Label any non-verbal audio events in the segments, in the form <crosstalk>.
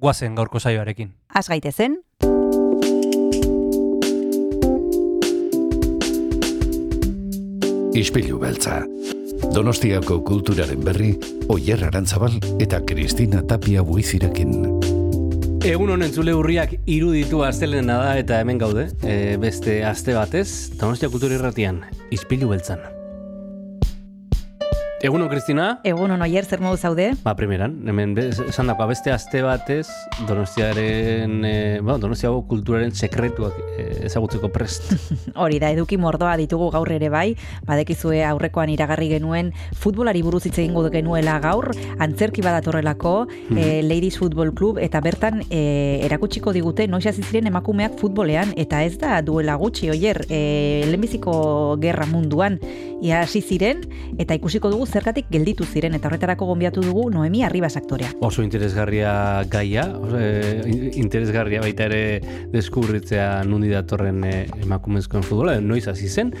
guazen gaurko saioarekin. Az gaitezen, Ispilu beltza. Donostiako kulturaren berri, Oyer Arantzabal eta Kristina Tapia buizirekin. Egun honen zule hurriak iruditu astelena da eta hemen gaude, e, beste aste batez, Donostia Kultura Irratian, izpilu beltzan. Egun hon, Kristina? egun on oier zer modu zaude? Ba, primeran, hemen esan dakoa beste aste batez, Donostiaren, e, bueno, Donostiago kulturaren sekretuak e, ezagutzeko prest. <laughs> Hori da, eduki mordoa ditugu gaur ere bai, badekizue aurrekoan iragarri genuen futbolari buruz hitz egingo genuela gaur, antzerki badatorrelako, eh, Ladies Football Club, eta bertan eh, erakutsiko digute noiz hasi ziren emakumeak futbolean, eta ez da duela gutxi, oier, eh, lehenbiziko gerra munduan, ia hasi ziren, eta ikusiko dugu zergatik gelditu ziren, eta horretarako gonbiatu dugu Noemi Arribas aktorea. Oso interesgarria gaia, e, in- interesgarria baita ere deskubritzea nundi datorren e, emakumezkoen futbola, noiz hasi zen.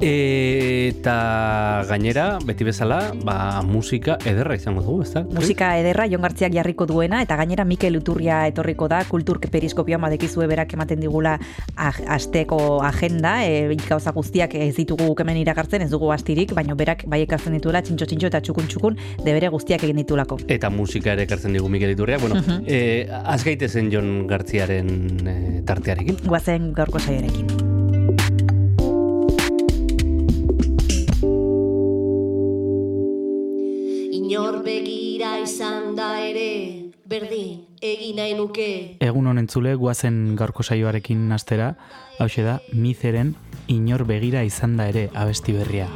E, eta gainera, beti bezala, ba, musika ederra izango dugu, ez da? Musika ederra Jon Gartziak jarriko duena eta gainera Mikel Uturria etorriko da kultur periskopioan badekizue berak ematen digula asteko agenda, e, gauza guztiak ez ditugu hemen iragartzen, ez dugu astirik, baina berak bai ekartzen dituela txintxo txintxo eta txukun txukun debere guztiak egin ditulako. Eta musika ere ekartzen digu Mikel Iturriak. Bueno, Mhm. e, az gaitezen Jon Gartziaren e, tartearekin. Guazen gaurko saioarekin. Berdin egin nahi nuke. Egun honen zule guazen gaurko saioarekin astera, hause da, mizeren inor begira izan da ere abesti berria.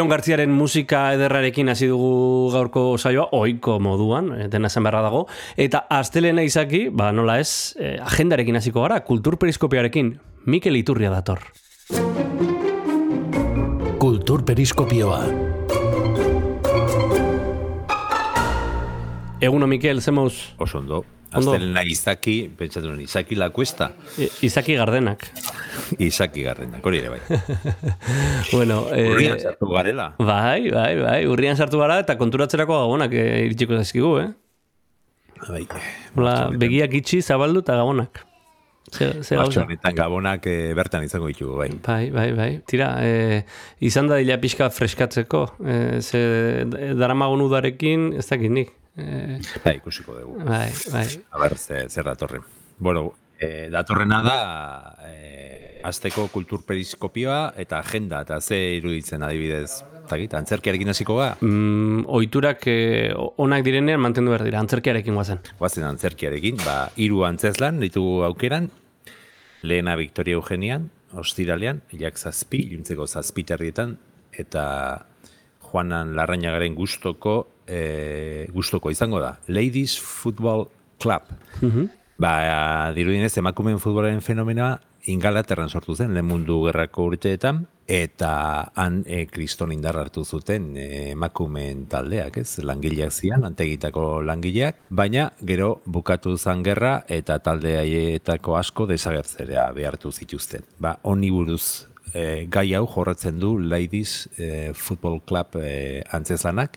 Jon Gartziaren musika ederrarekin hasi dugu gaurko saioa, ohiko moduan, eh, dena zen beharra dago, eta astelena izaki, ba nola ez, eh, agendarekin hasiko gara, kulturperiskopiarekin, Mikel Iturria dator. Kulturperiskopioa. Eguno, Mikel, zemoz, Oso ondo. Ondo. Aztelena izaki, pentsatu nuen, izaki la cuesta, I- Izaki Gardenak. <laughs> izaki garrenak, hori ere bai. <laughs> bueno, Urrian eh, sartu garela. bai, bai, bai, urrian sartu gara eta konturatzerako gabonak eh, iritsiko zaizkigu, eh? Bai. Hola, begiak itxi, zabaldu eta gabonak. Ze, ze gauza? gabonak eh, bertan izango ditugu, bai. Bai, bai, bai. Tira, e, izan da dila pixka freskatzeko. E, ze daramagon udarekin, ez dakit nik. E, Bai, ikusiko dugu. bai, bai. A ber, zer, zer datorren. Bueno, eh, datorrena da eh, azteko kulturperiskopioa eta agenda, eta ze iruditzen adibidez. Takit, antzerkiarekin hasiko ga, Mm, oiturak e, onak direnean mantendu behar dira, antzerkiarekin guazen. guazen antzerkiarekin, ba, hiru antzeslan ditugu aukeran, lehena Victoria Eugenian, ostiralean, jak zazpi, iluntzeko zazpiterrietan, eta Juanan Larrañagaren gustoko e, gustoko izango da. Ladies Football Club. Ba, dirudinez, emakumeen futbolaren fenomenoa Ingalaterran sortu zen, lehen mundu gerrako urteetan, eta han e, kriston indar hartu zuten e, emakumeen taldeak, ez? Langileak zian, antegitako langileak, baina gero bukatu zan gerra eta talde haietako asko desagertzerea behartu zituzten. Ba, honi buruz e, gai hau jorratzen du Ladies e, Football Club e, antzeslanak,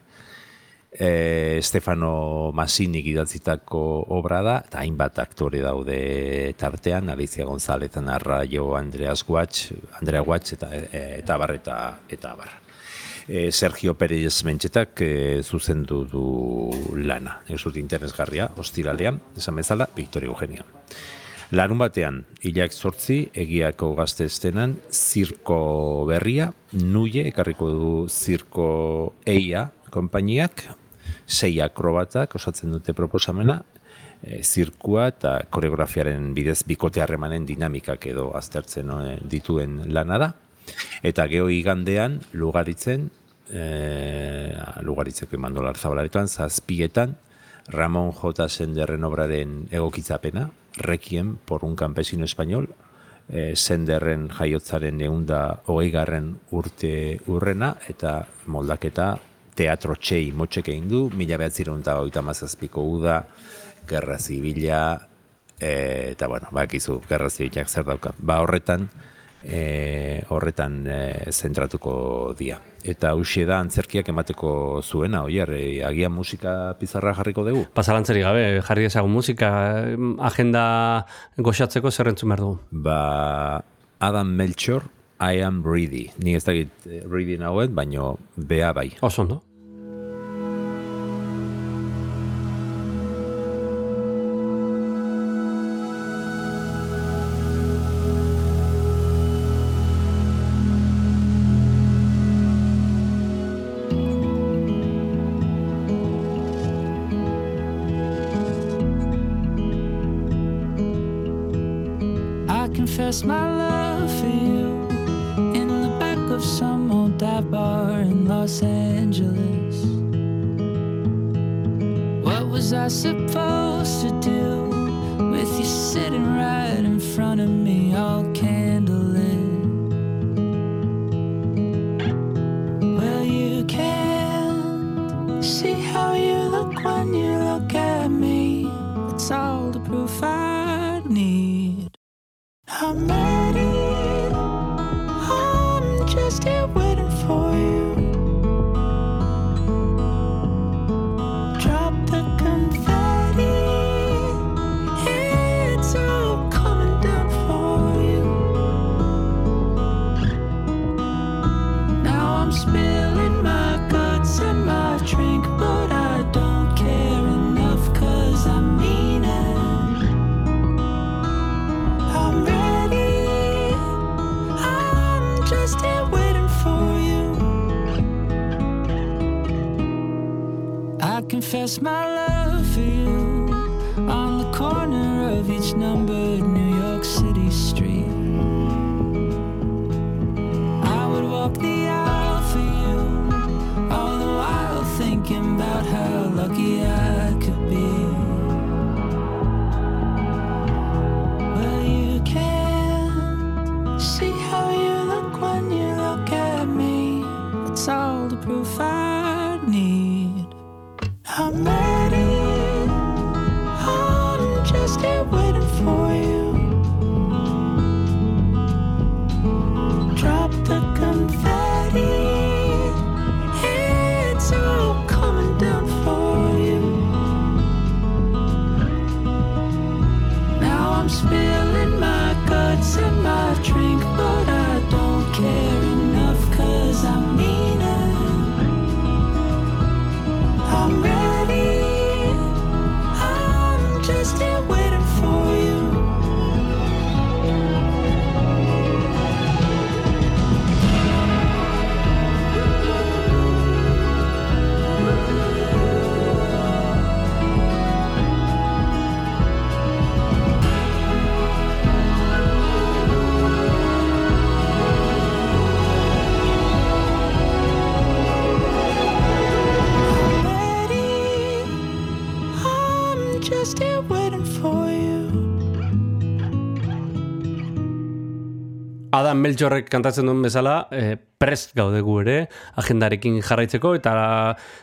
e, Stefano Masinik idatzitako obra da, eta hainbat aktore daude tartean, Alicia González, Arraio, Andreas Guatx, Andrea Guatx, eta, e, eta bar, eta, eta bar. E, Sergio Pérez Mentxetak e, zuzendu du lana. Ez dut interesgarria, ostiralean, esan bezala, Victoria Eugenia. Larun batean, hilak sortzi, egiako gazte estenan, zirko berria, nuie, ekarriko du zirko eia konpainiak, sei akrobatak osatzen dute proposamena, e, zirkua eta koreografiaren bidez bikote harremanen dinamikak edo aztertzen eh, dituen lana da. Eta geho igandean, lugaritzen, e, lugaritzeko imandolar zabalaritan, zazpietan, Ramon J. Senderren obraren egokitzapena, Requiem por un campesino español, e, Senderren jaiotzaren eunda hogeigarren urte urrena, eta moldaketa teatro txei motxek egin du, mila behatzireun eta mazazpiko uda, gerra zibila, e, eta bueno, bakizu, gerra zibilak zer dauka. Ba horretan, e, horretan e, zentratuko dia. Eta hauxe da antzerkiak emateko zuena, oier, e, agian musika pizarra jarriko dugu. Pasalantzeri gabe, jarri dezagun musika, agenda goxatzeko zerrentzun behar dugu. Ba, Adam Melchor, I am ready. Ni ez dakit eh, ready nagoen, baino bea bai. Oso ondo. Adam Melchorrek kantatzen duen bezala, eh, prest gaude gu ere, agendarekin jarraitzeko, eta,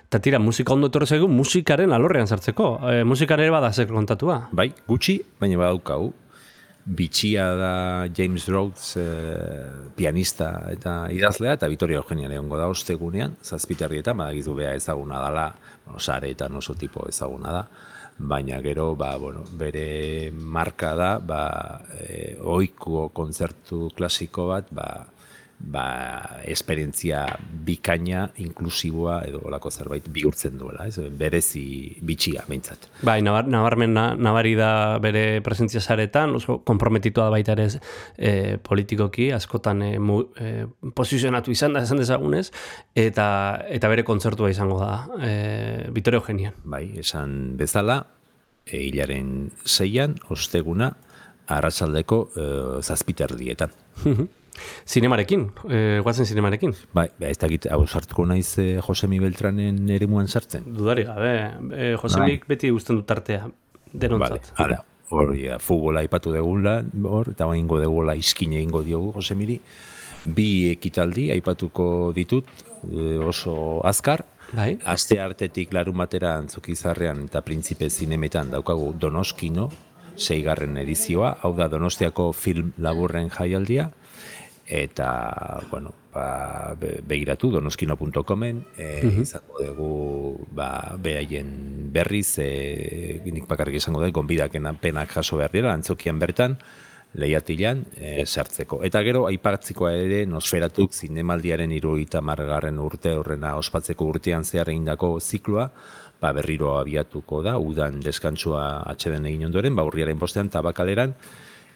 eta tira, musika ondo etorri zaigu, musikaren alorrean sartzeko. Eh, musikaren ere bada zer kontatua. Bai, gutxi, baina badaukau. Bitxia da James Rhodes eh, pianista eta idazlea, eta Vitoria Eugenia Leongo da ostegunean, zazpiterrietan, badakizu bea ezaguna dala, bueno, sareetan oso tipo ezaguna da, baina gero, ba, bueno, bere marka da, ba, e, oiko kontzertu klasiko bat, ba, ba, esperientzia bikaina, inklusiboa edo olako zerbait bihurtzen duela, ez? berezi bitxia, behintzat. Bai, nabar, nabarmen na, nabari da bere presentzia saretan, oso komprometitua da baita ere e, politikoki, askotan e, mu, e, posizionatu izan da, esan dezagunez, eta, eta bere kontzertua izango da, e, Vitorio Eugenian. Bai, esan bezala, e, hilaren zeian, osteguna, arratsaldeko e, zazpiterdietan. Zinemarekin, e, guatzen zinemarekin. Bai, ba, ez dakit, hau sartuko naiz e, Josemi Beltranen eremuan sartzen. Dudari gabe, e, Josemik beti guzten dut tartea, Vale, denontzat. hala, hori, ja, futbola aipatu degula, hor, eta baingo degula izkine egingo diogu Josemiri. Bi ekitaldi aipatuko ditut, e, oso azkar, Bai. Aste artetik larun batera antzukizarrean eta printzipe zinemetan daukagu Donoskino, seigarren edizioa, hau da Donostiako film laburren jaialdia, eta, bueno, ba, be- begiratu donoskino.comen, e, izango dugu ba, behaien berriz, e, nik bakarrik izango dut, gonbidaken penak jaso behar dira, antzokian bertan, lehiatilan e, sartzeko. Eta gero, aipatzikoa ere, nosferatuk zinemaldiaren iruita margarren urte horrena ospatzeko urtean zehar egindako zikloa, ba, berriro abiatuko da, udan deskantzua atxeden egin ondoren, ba, urriaren bostean, tabakaleran,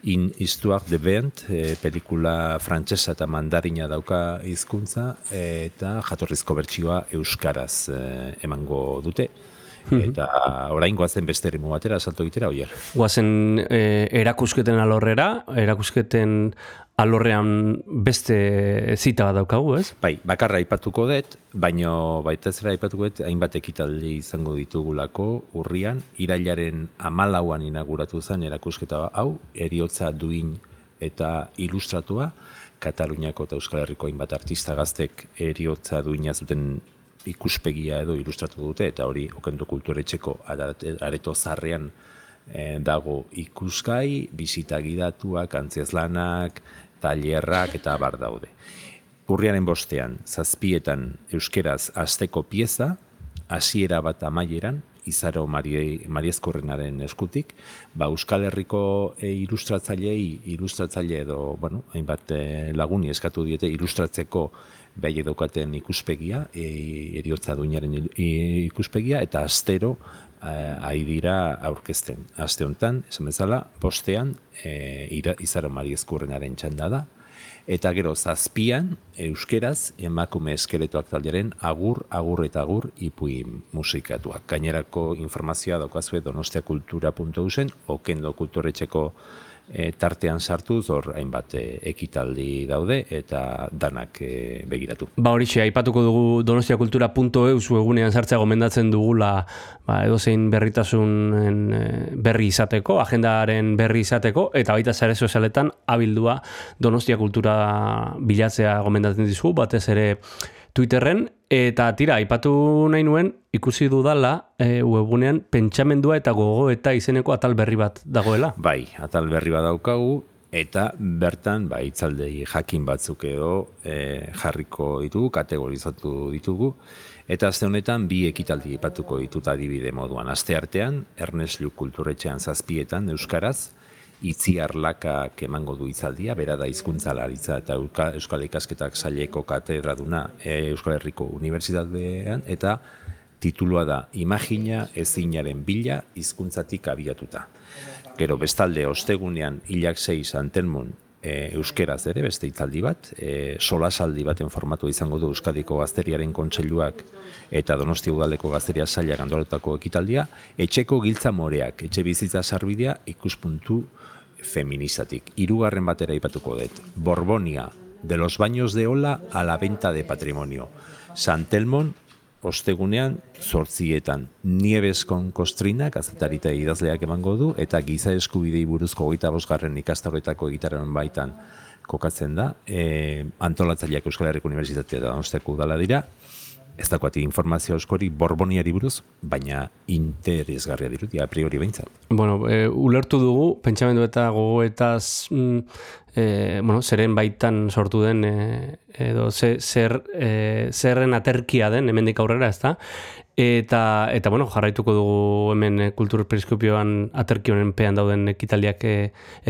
In Histoire de Vent, e, pelikula frantsesa eta mandarina dauka hizkuntza eta jatorrizko bertsioa euskaraz e, emango dute. Eta orain goazen beste erimu batera, salto egitera, oier. Guazen e, erakusketen alorrera, erakusketen alorrean beste zita bat daukagu, ez? Bai, bakarra aipatuko dut, baino baita zera aipatuko dut, hainbat ekitaldi izango ditugulako urrian, irailaren amalauan inauguratu zen erakusketa hau, eriotza duin eta ilustratua, Kataluniako eta Euskal Herriko hainbat artista gaztek eriotza duina zuten ikuspegia edo ilustratu dute, eta hori okendu kulturetxeko areto zarrean eh, dago ikusgai, bisita gidatuak, antziazlanak, tailerrak eta bar daude. Urriaren bostean, zazpietan euskeraz asteko pieza, hasiera bat amaieran, izaro Marie, Mariezkorrenaren eskutik, ba, Euskal Herriko e, ilustratzailei, ilustratzaile edo, bueno, hainbat e, laguni eskatu diete ilustratzeko behai edukaten ikuspegia, e, eriotza duinaren ikuspegia, eta astero eh, ari dira aurkezten. Aste honetan, esan bezala, bostean, e, izaro Mariezkorrenaren txanda da, Eta gero zazpian, euskeraz, emakume eskeletoak taldearen agur, agur eta agur ipui musikatuak. Gainerako informazioa daukazue donostiakultura.usen, okendo kulturetxeko e, tartean sartuz, hor hainbat e, ekitaldi daude eta danak e, begiratu. Ba horixe, aipatuko dugu donostiakultura.eu egunean sartzea gomendatzen dugula ba, edozein berritasunen eh, berri izateko, agendaren berri izateko, eta baita sare sozialetan abildua Donostia Kultura bilatzea gomendatzen dizugu, batez ere Twitterren, eta tira, aipatu nahi nuen, ikusi dudala e, webgunean pentsamendua eta gogo eta izeneko atal berri bat dagoela. Bai, atal berri bat daukagu, eta bertan, ba, itzaldei jakin batzuk edo e, jarriko ditugu, kategorizatu ditugu, eta aste honetan bi ekitaldi ipatuko ditut adibide moduan. Aste artean, Ernest Lluch kulturretxean zazpietan, Euskaraz, Itziar Lakak emango du hitzaldia, bera da hizkuntzalaritza eta Euka- Euskal Ikasketak saileko katedraduna e, Euskal Herriko Unibertsitatean eta titulua da Imagina ezinaren bila hizkuntzatik abiatuta. Gero bestalde ostegunean hilak sei santelmon e, euskeraz ere beste hitzaldi bat, e, solasaldi baten formatu izango du Euskadiko Gazteriaren Kontseiluak eta Donostia Udaleko Gazteria Sailak andolatako ekitaldia, etxeko giltza moreak, etxe bizitza sarbidea ikuspuntu feministatik. Hirugarren batera aipatuko dut. Borbonia, de los baños de ola a la venta de patrimonio. San Telmon, ostegunean, zortzietan, Nieves con Kostrina, gazetarita idazleak emango du, eta giza eskubidei buruzko goita bosgarren ikastaroetako egitaren baitan kokatzen da, e, antolatzaileak Euskal Herriko Unibertsitatea da Donostiako udala dira, ez dakoati informazio askori Borboniari buruz, baina interesgarria dirudi, a priori behintzat. Bueno, e, ulertu dugu, pentsamendu eta gogoetaz, mm, e, bueno, zeren baitan sortu den, e, edo ze, zer, e, zerren aterkia den, hemendik aurrera, ez da? Eta, eta bueno, jarraituko dugu hemen e, kultur periskopioan aterki honen pean dauden ekitaldiak e,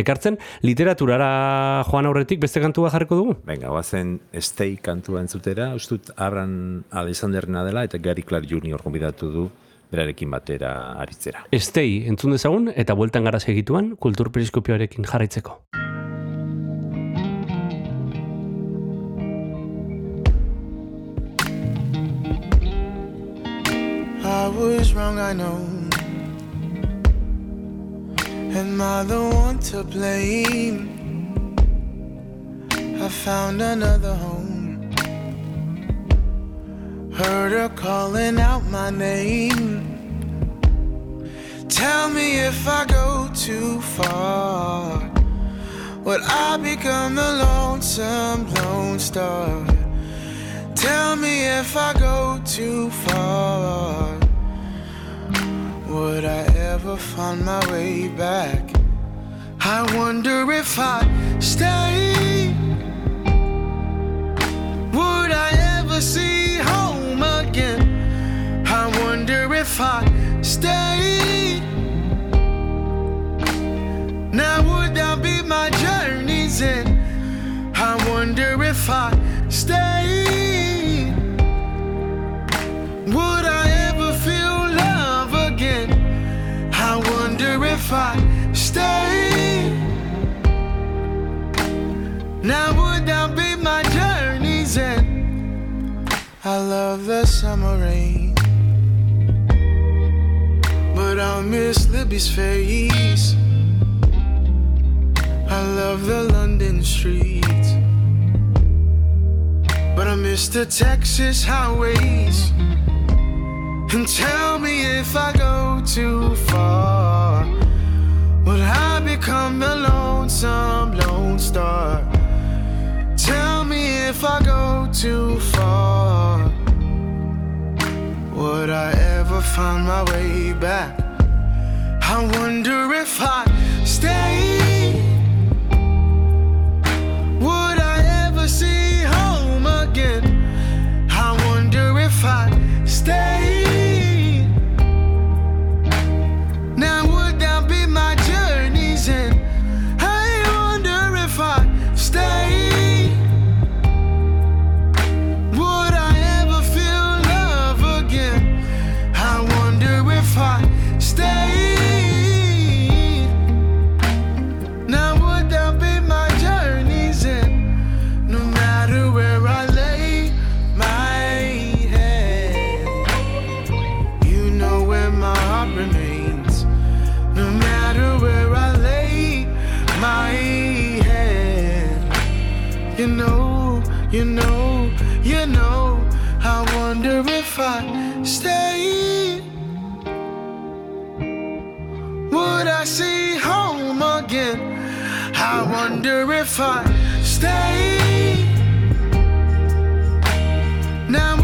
ekartzen. Literaturara joan aurretik beste kantua jarriko dugu? Venga, guazen Stay kantua entzutera, ustut Arran Alexanderna dela eta Gary Clark Jr. konbidatu du berarekin batera aritzera. Estei entzun dezagun eta bueltan gara segituan kultur periskopioarekin jarraitzeko. I was wrong, I know. Am I the one to blame? I found another home. Heard her calling out my name. Tell me if I go too far. Would I become the lonesome lone star? Tell me if I go too far. Would I ever find my way back? I wonder if I stay. Would I ever see home again? I wonder if I stay. Summer rain, but I miss Libby's face. I love the London streets, but I miss the Texas highways. And tell me if I go too far, would I become the lonesome lone star? Tell me if I go too far, would I ever find my way back? I wonder if I stay. Would I ever see home again? I wonder if I stay. Again? I wonder if I stay. Now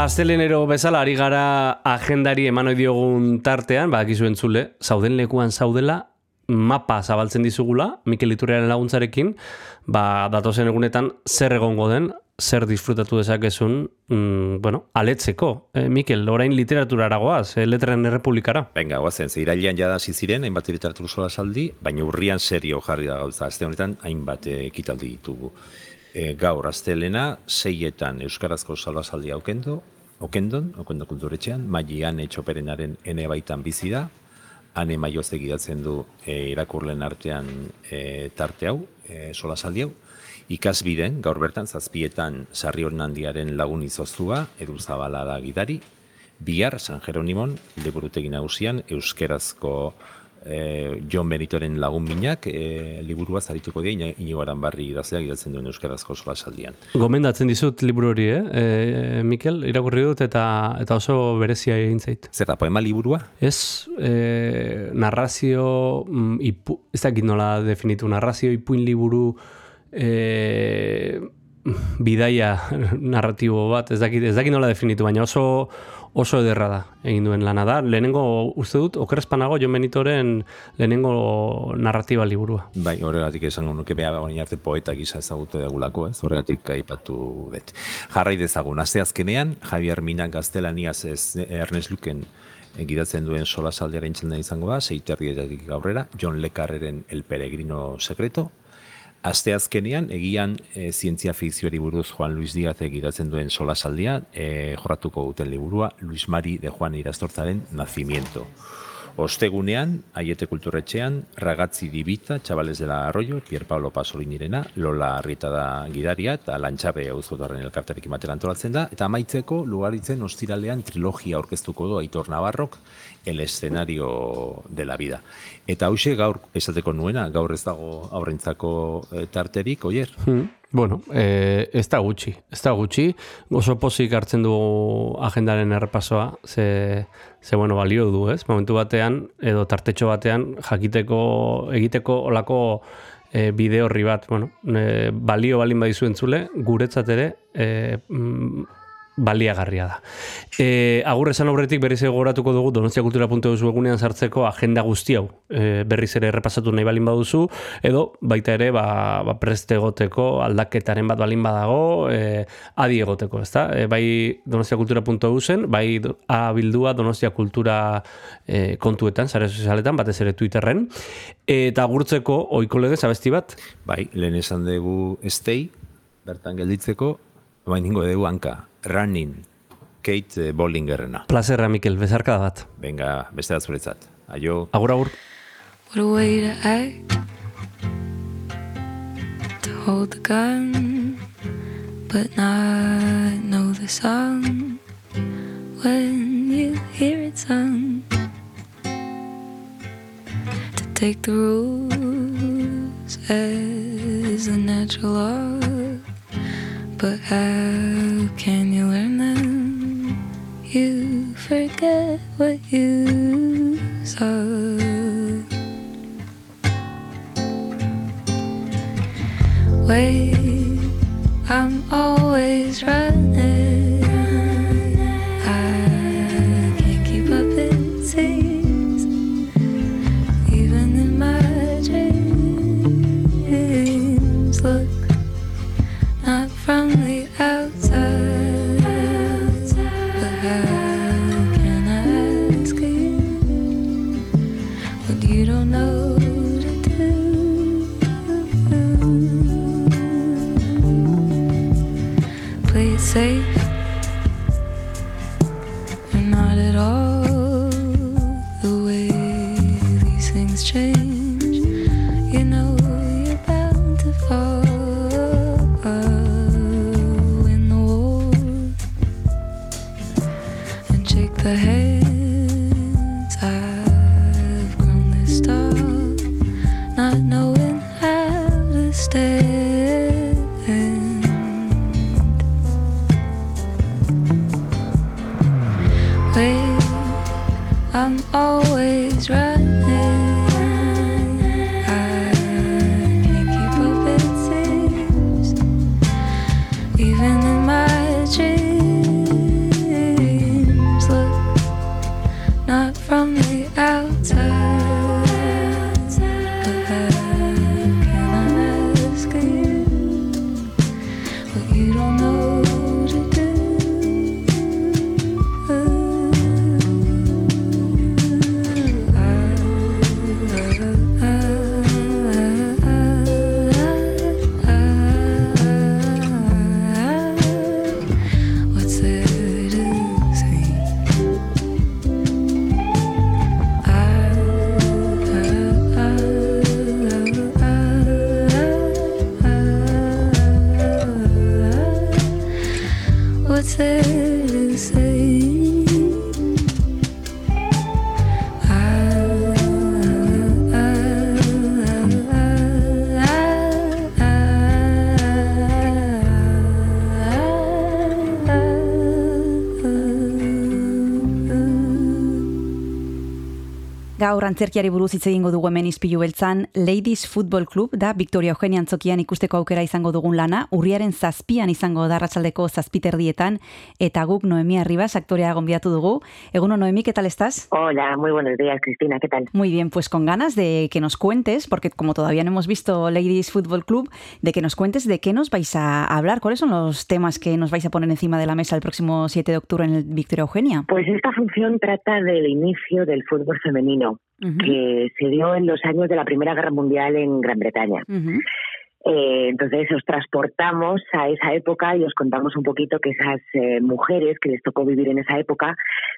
Astelenero bezala ari gara agendari eman diogun tartean, badakizu entzule, zauden lekuan zaudela, mapa zabaltzen dizugula, Mikel Iturriaren laguntzarekin, ba, datozen egunetan zer egongo den, zer disfrutatu dezakezun, mm, bueno, aletzeko. E, Mikel, orain literaturara goaz, e, letren errepublikara. Venga, guazen, ze irailean jada hasi ziren, hainbat literatur sola saldi, baina urrian serio jarri da gauza. Azte honetan, hainbat eh, ekitaldi ditugu. E, gaur, astelena, seietan Euskarazko solasaldia okendo, okendon, okendo kulturetxean, maian etxoperenaren ene baitan bizi da, ane maioz egidatzen du e, irakurlen artean e, tarte hau, e, solasaldi hau, ikasbiden, gaur bertan, zazpietan sarri handiaren lagun izoztua, edu zabala da gidari, bihar San Jeronimon, liburutegi nagusian, euskerazko e, John Benitoren lagun minak, e, liburua zarituko dira, inigo barri idazleak idatzen duen euskarazko solasaldian. Gomendatzen dizut liburu hori, eh? E, Mikel, irakurri dut eta eta oso berezia egin zait. Zer da, poema liburua? Ez, e, narrazio, mm, ipu, ez dakit nola definitu, narrazio ipuin liburu e, bidaia narratibo bat, ez dakit, ez dakit nola definitu, baina oso oso ederra da egin duen lana da. Lehenengo, uste dut, okerrezpanago Jon Benitoren lehenengo narratiba liburua. Bai, horregatik esango nuke beha baina arte poeta gisa ezagutu degulako, ez? Horregatik aipatu dut. Jarrai dezagun, aste azkenean, Javier Mina gaztelaniaz ez Ernest Luken gidatzen duen sola saldearen txenda izango da, seiterrietatik gaurrera, John Le Carreren El Peregrino Secreto, Aste azkenean, egian e, zientzia fikzioari buruz Juan Luis Díaz egidatzen duen solasaldia, e, jorratuko duten liburua, Luis Mari de Juan Irastortzaren Nacimiento. Ostegunean, Aiete Kulturretxean, Ragatzi Dibita, Chavales de la Arroyo, Pier Pablo Pasolinirena, Lola Arrieta da gidaria, eta Lantxabe auzotarren elkartarekin batera antolatzen da, eta amaitzeko, lugaritzen ostiralean trilogia aurkeztuko du Aitor Navarrok, el escenario de la vida. Eta hause gaur esateko nuena, gaur ez dago aurrentzako eh, tarterik, oier? Hmm. Bueno, eh, ez da gutxi, ez da gutxi, oso pozik hartzen du agendaren errepasoa, ze, ze bueno, balio du, ez? Momentu batean, edo tartetxo batean, jakiteko, egiteko olako e, bide horri bat, bueno, e, balio balin badizu entzule, guretzat ere, e, mm, baliagarria da. E, agur esan aurretik berriz egoratuko dugu donostiakultura.eus egunean sartzeko agenda guzti hau e, berriz ere errepasatu nahi balin baduzu, edo baita ere ba, ba preste egoteko aldaketaren bat balin badago, e, adi egoteko, ezta? E, bai donostiakultura.eusen, bai abildua donostia kultura e, kontuetan, zare sozialetan, batez ere Twitterren, eta agurtzeko oiko legez abesti bat? Bai, lehen esan dugu stay, bertan gelditzeko, bain ningo dugu hanka, running, Kate Bollingerrena. Plazerra, Mikel, bezarka bat. Venga, beste da zuretzat. Aio. Agur, agur. What a way to act To hold the gun But not know the song When you hear it sung To take the rules As a natural law But how can you learn them? You forget what you saw. Wait, I'm always running. I'm always running. Gaur antzerkiari buruz hitz egingo dugu hemen izpilu beltzan, Ladies Football Club da Victoria Eugenia Antzokian ikusteko aukera izango dugun lana, urriaren zazpian izango da ratzaldeko zazpiterdietan, eta guk Noemi Arribas aktorea gonbiatu dugu. Eguno Noemi, ¿qué tal estás? Hola, muy buenos días, Cristina, ¿qué tal? Muy bien, pues con ganas de que nos cuentes, porque como todavía no hemos visto Ladies Football Club, de que nos cuentes de qué nos vais a hablar, cuáles son los temas que nos vais a poner encima de la mesa el próximo 7 de octubre en el Victoria Eugenia. Pues esta función trata del inicio del fútbol femenino, que se dio en los años de la Primera Guerra Mundial en Gran Bretaña. Eh, entonces os transportamos a esa época y os contamos un poquito que esas eh, mujeres que les tocó vivir en esa época,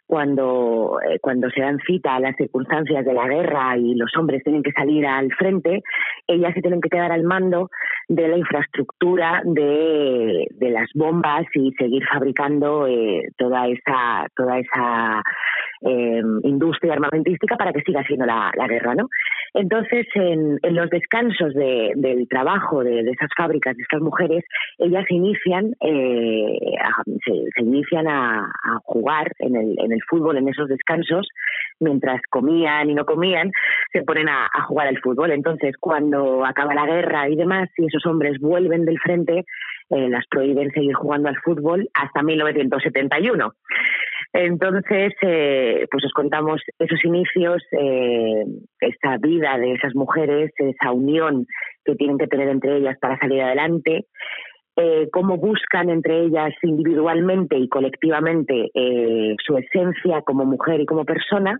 cuando, eh, cuando se dan cita a las circunstancias de la guerra y los hombres tienen que salir al frente, ellas se tienen que quedar al mando de la infraestructura de, de las bombas y seguir fabricando eh, toda esa toda esa eh, industria armamentística para que siga siendo la, la guerra, ¿no? Entonces, en, en los descansos de- del trabajo de, de esas fábricas, de estas mujeres, ellas inician, eh, a- se, inician a, a jugar en el, en el fútbol en esos descansos, mientras comían y no comían, se ponen a, a jugar al fútbol. Entonces, cuando acaba la guerra y demás, y esos hombres vuelven del frente, eh, las prohíben seguir jugando al fútbol hasta 1971. Entonces, eh, pues os contamos esos inicios, eh, esa vida de esas mujeres, esa unión que tienen que tener entre ellas para salir adelante, eh, cómo buscan entre ellas individualmente y colectivamente eh, su esencia como mujer y como persona.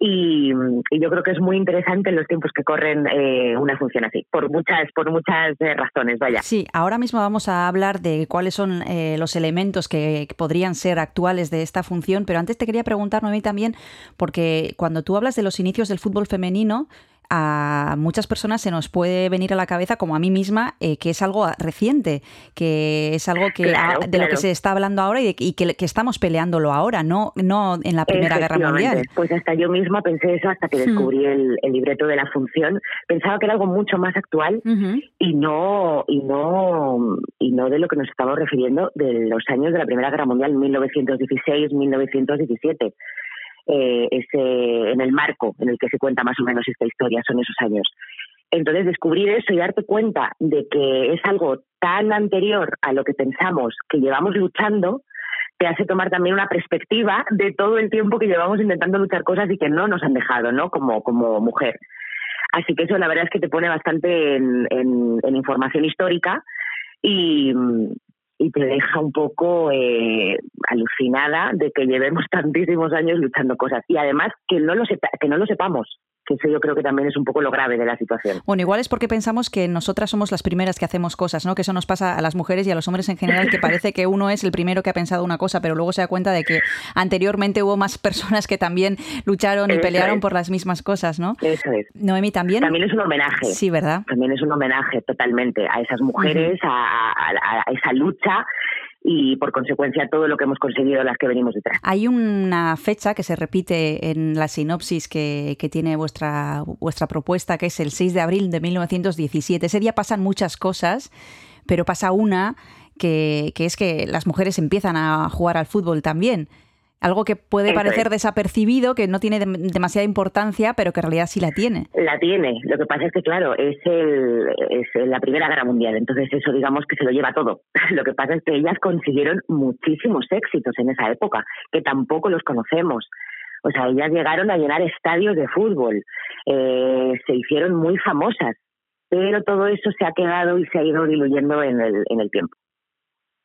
Y, yo creo que es muy interesante en los tiempos que corren eh, una función así, por muchas, por muchas eh, razones, vaya. Sí, ahora mismo vamos a hablar de cuáles son eh, los elementos que, que podrían ser actuales de esta función, pero antes te quería preguntar, Noemí, también, porque cuando tú hablas de los inicios del fútbol femenino, a muchas personas se nos puede venir a la cabeza, como a mí misma, eh, que es algo reciente, que es algo que Claro, de lo que se está hablando ahora y, de- y que, que estamos peleándolo ahora, no, no en la Primera Guerra. Mundial. Pues hasta yo misma pensé eso hasta que Hmm. descubrí el, el libreto de la función. Pensaba que era algo mucho más actual y no y no y no de lo que nos estamos refiriendo de los años de la Primera Guerra Mundial, 1916, 1917. Eh, ese, en el marco en el que se cuenta más o menos esta historia, son esos años. Entonces, descubrir eso y darte cuenta de que es algo tan anterior a lo que pensamos que llevamos luchando, te hace tomar también una perspectiva de todo el tiempo que llevamos intentando luchar cosas y que no nos han dejado, ¿no? Como, como mujer. Así que eso la verdad es que te pone bastante en, en- en información histórica y, y te deja un poco eh, alucinada de que llevemos <laughs> tantísimos años luchando cosas. Y además que no lo sepa- que no lo sepamos que eso yo creo que también es un poco lo grave de la situación Bueno, igual es porque pensamos que nosotras somos las primeras que hacemos cosas, ¿no? Que eso nos pasa a las mujeres y a los hombres en general, que parece que uno es el primero que ha pensado una cosa, pero luego se da cuenta de que anteriormente hubo más personas que también lucharon y Eso pelearon es. por las mismas cosas, ¿no? eso es Noemi también. también es un homenaje Sí, ¿verdad? también es un homenaje totalmente a esas mujeres, a, a- a esa lucha y por consecuencia todo lo que hemos conseguido las que venimos detrás. Hay una fecha que se repite en la sinopsis que, que tiene vuestra, vuestra propuesta, que es el 6 de abril de 1917. Ese día pasan muchas cosas, pero pasa una que, que es que las mujeres empiezan a jugar al fútbol también. Algo que puede Eso parecer es. desapercibido, que no tiene dem- demasiada importancia, pero que en realidad sí la tiene. La tiene, lo que pasa es que claro, es, el, es la Primera Guerra Mundial, entonces eso digamos que se lo lleva todo. <laughs> Lo que pasa es que ellas consiguieron muchísimos éxitos en esa época, que tampoco los conocemos. O sea, ellas llegaron a llenar estadios de fútbol, eh, se hicieron muy famosas, pero todo eso se ha quedado y se ha ido diluyendo en el, en el tiempo.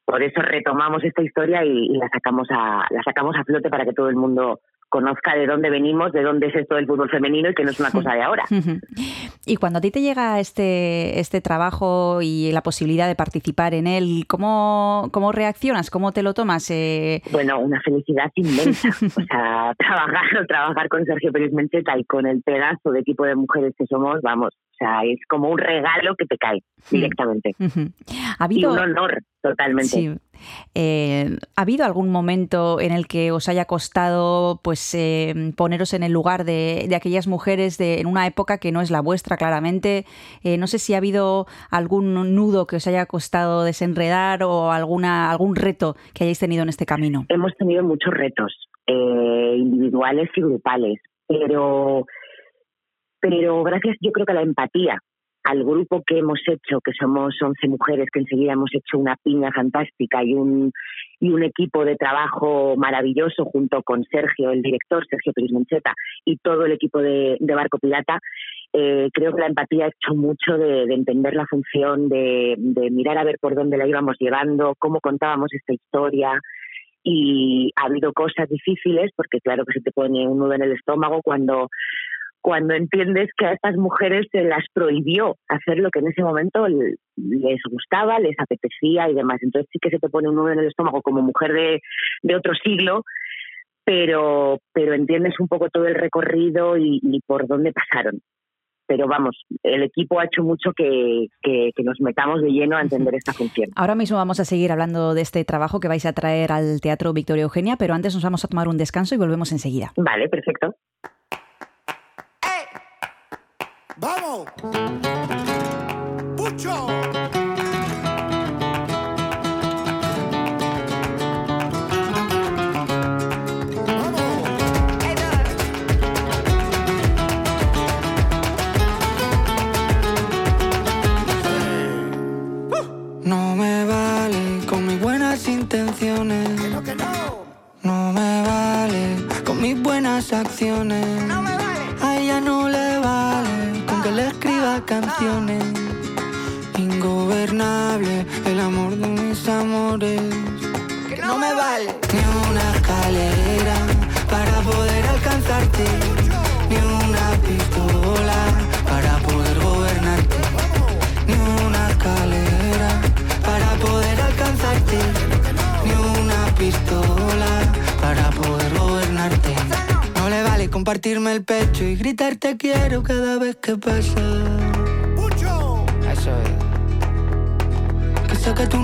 Por eso retomamos esta historia y, la sacamos a la sacamos a flote para que todo el mundo conozca de dónde venimos, de dónde es esto del fútbol femenino y que no es una cosa de ahora. <laughs> Y cuando a ti te llega este, este trabajo y la posibilidad de participar en él, ¿cómo, cómo reaccionas? ¿Cómo te lo tomas? Eh, Bueno, una felicidad inmensa. <laughs> O sea, trabajar, trabajar con Sergio Pérez Mencheta y con el pedazo de equipo de mujeres que somos, vamos, o sea, es como un regalo que te cae directamente. ha Y habido... un honor, totalmente. Sí. Eh, ¿Ha habido algún momento en el que os haya costado pues eh, poneros en el lugar de, aquellas mujeres de, en una época que no es la vuestra, claramente? Eh, no sé si ha habido algún nudo que os haya costado desenredar o alguna, algún reto que hayáis tenido en este camino. Hemos tenido muchos retos, eh, individuales y grupales, pero, pero gracias yo creo que a la empatía, al grupo que hemos hecho, que somos 11 mujeres, que enseguida hemos hecho una piña fantástica y un, y un equipo de trabajo maravilloso junto con Sergio, el director, Sergio Pérez Mencheta, y todo el equipo de, de Barco Pirata, eh, creo que la empatía ha hecho mucho de, de entender la función, de, de mirar a ver por dónde la íbamos llevando, cómo contábamos esta historia, y ha habido cosas difíciles porque claro que se te pone un nudo en el estómago cuando cuando entiendes que a estas mujeres se las prohibió hacer lo que en ese momento les gustaba, les apetecía y demás. Entonces sí que se te pone un nudo en el estómago como mujer de, de otro siglo, pero, pero entiendes un poco todo el recorrido y, y por dónde pasaron. Pero vamos, el equipo ha hecho mucho que, que, que nos metamos de lleno a entender esta función. Ahora mismo vamos a seguir hablando de este trabajo que vais a traer al Teatro Victoria Eugenia, pero antes nos vamos a tomar un descanso y volvemos enseguida. Vale, perfecto. ¡Vamos! ¡Pucho!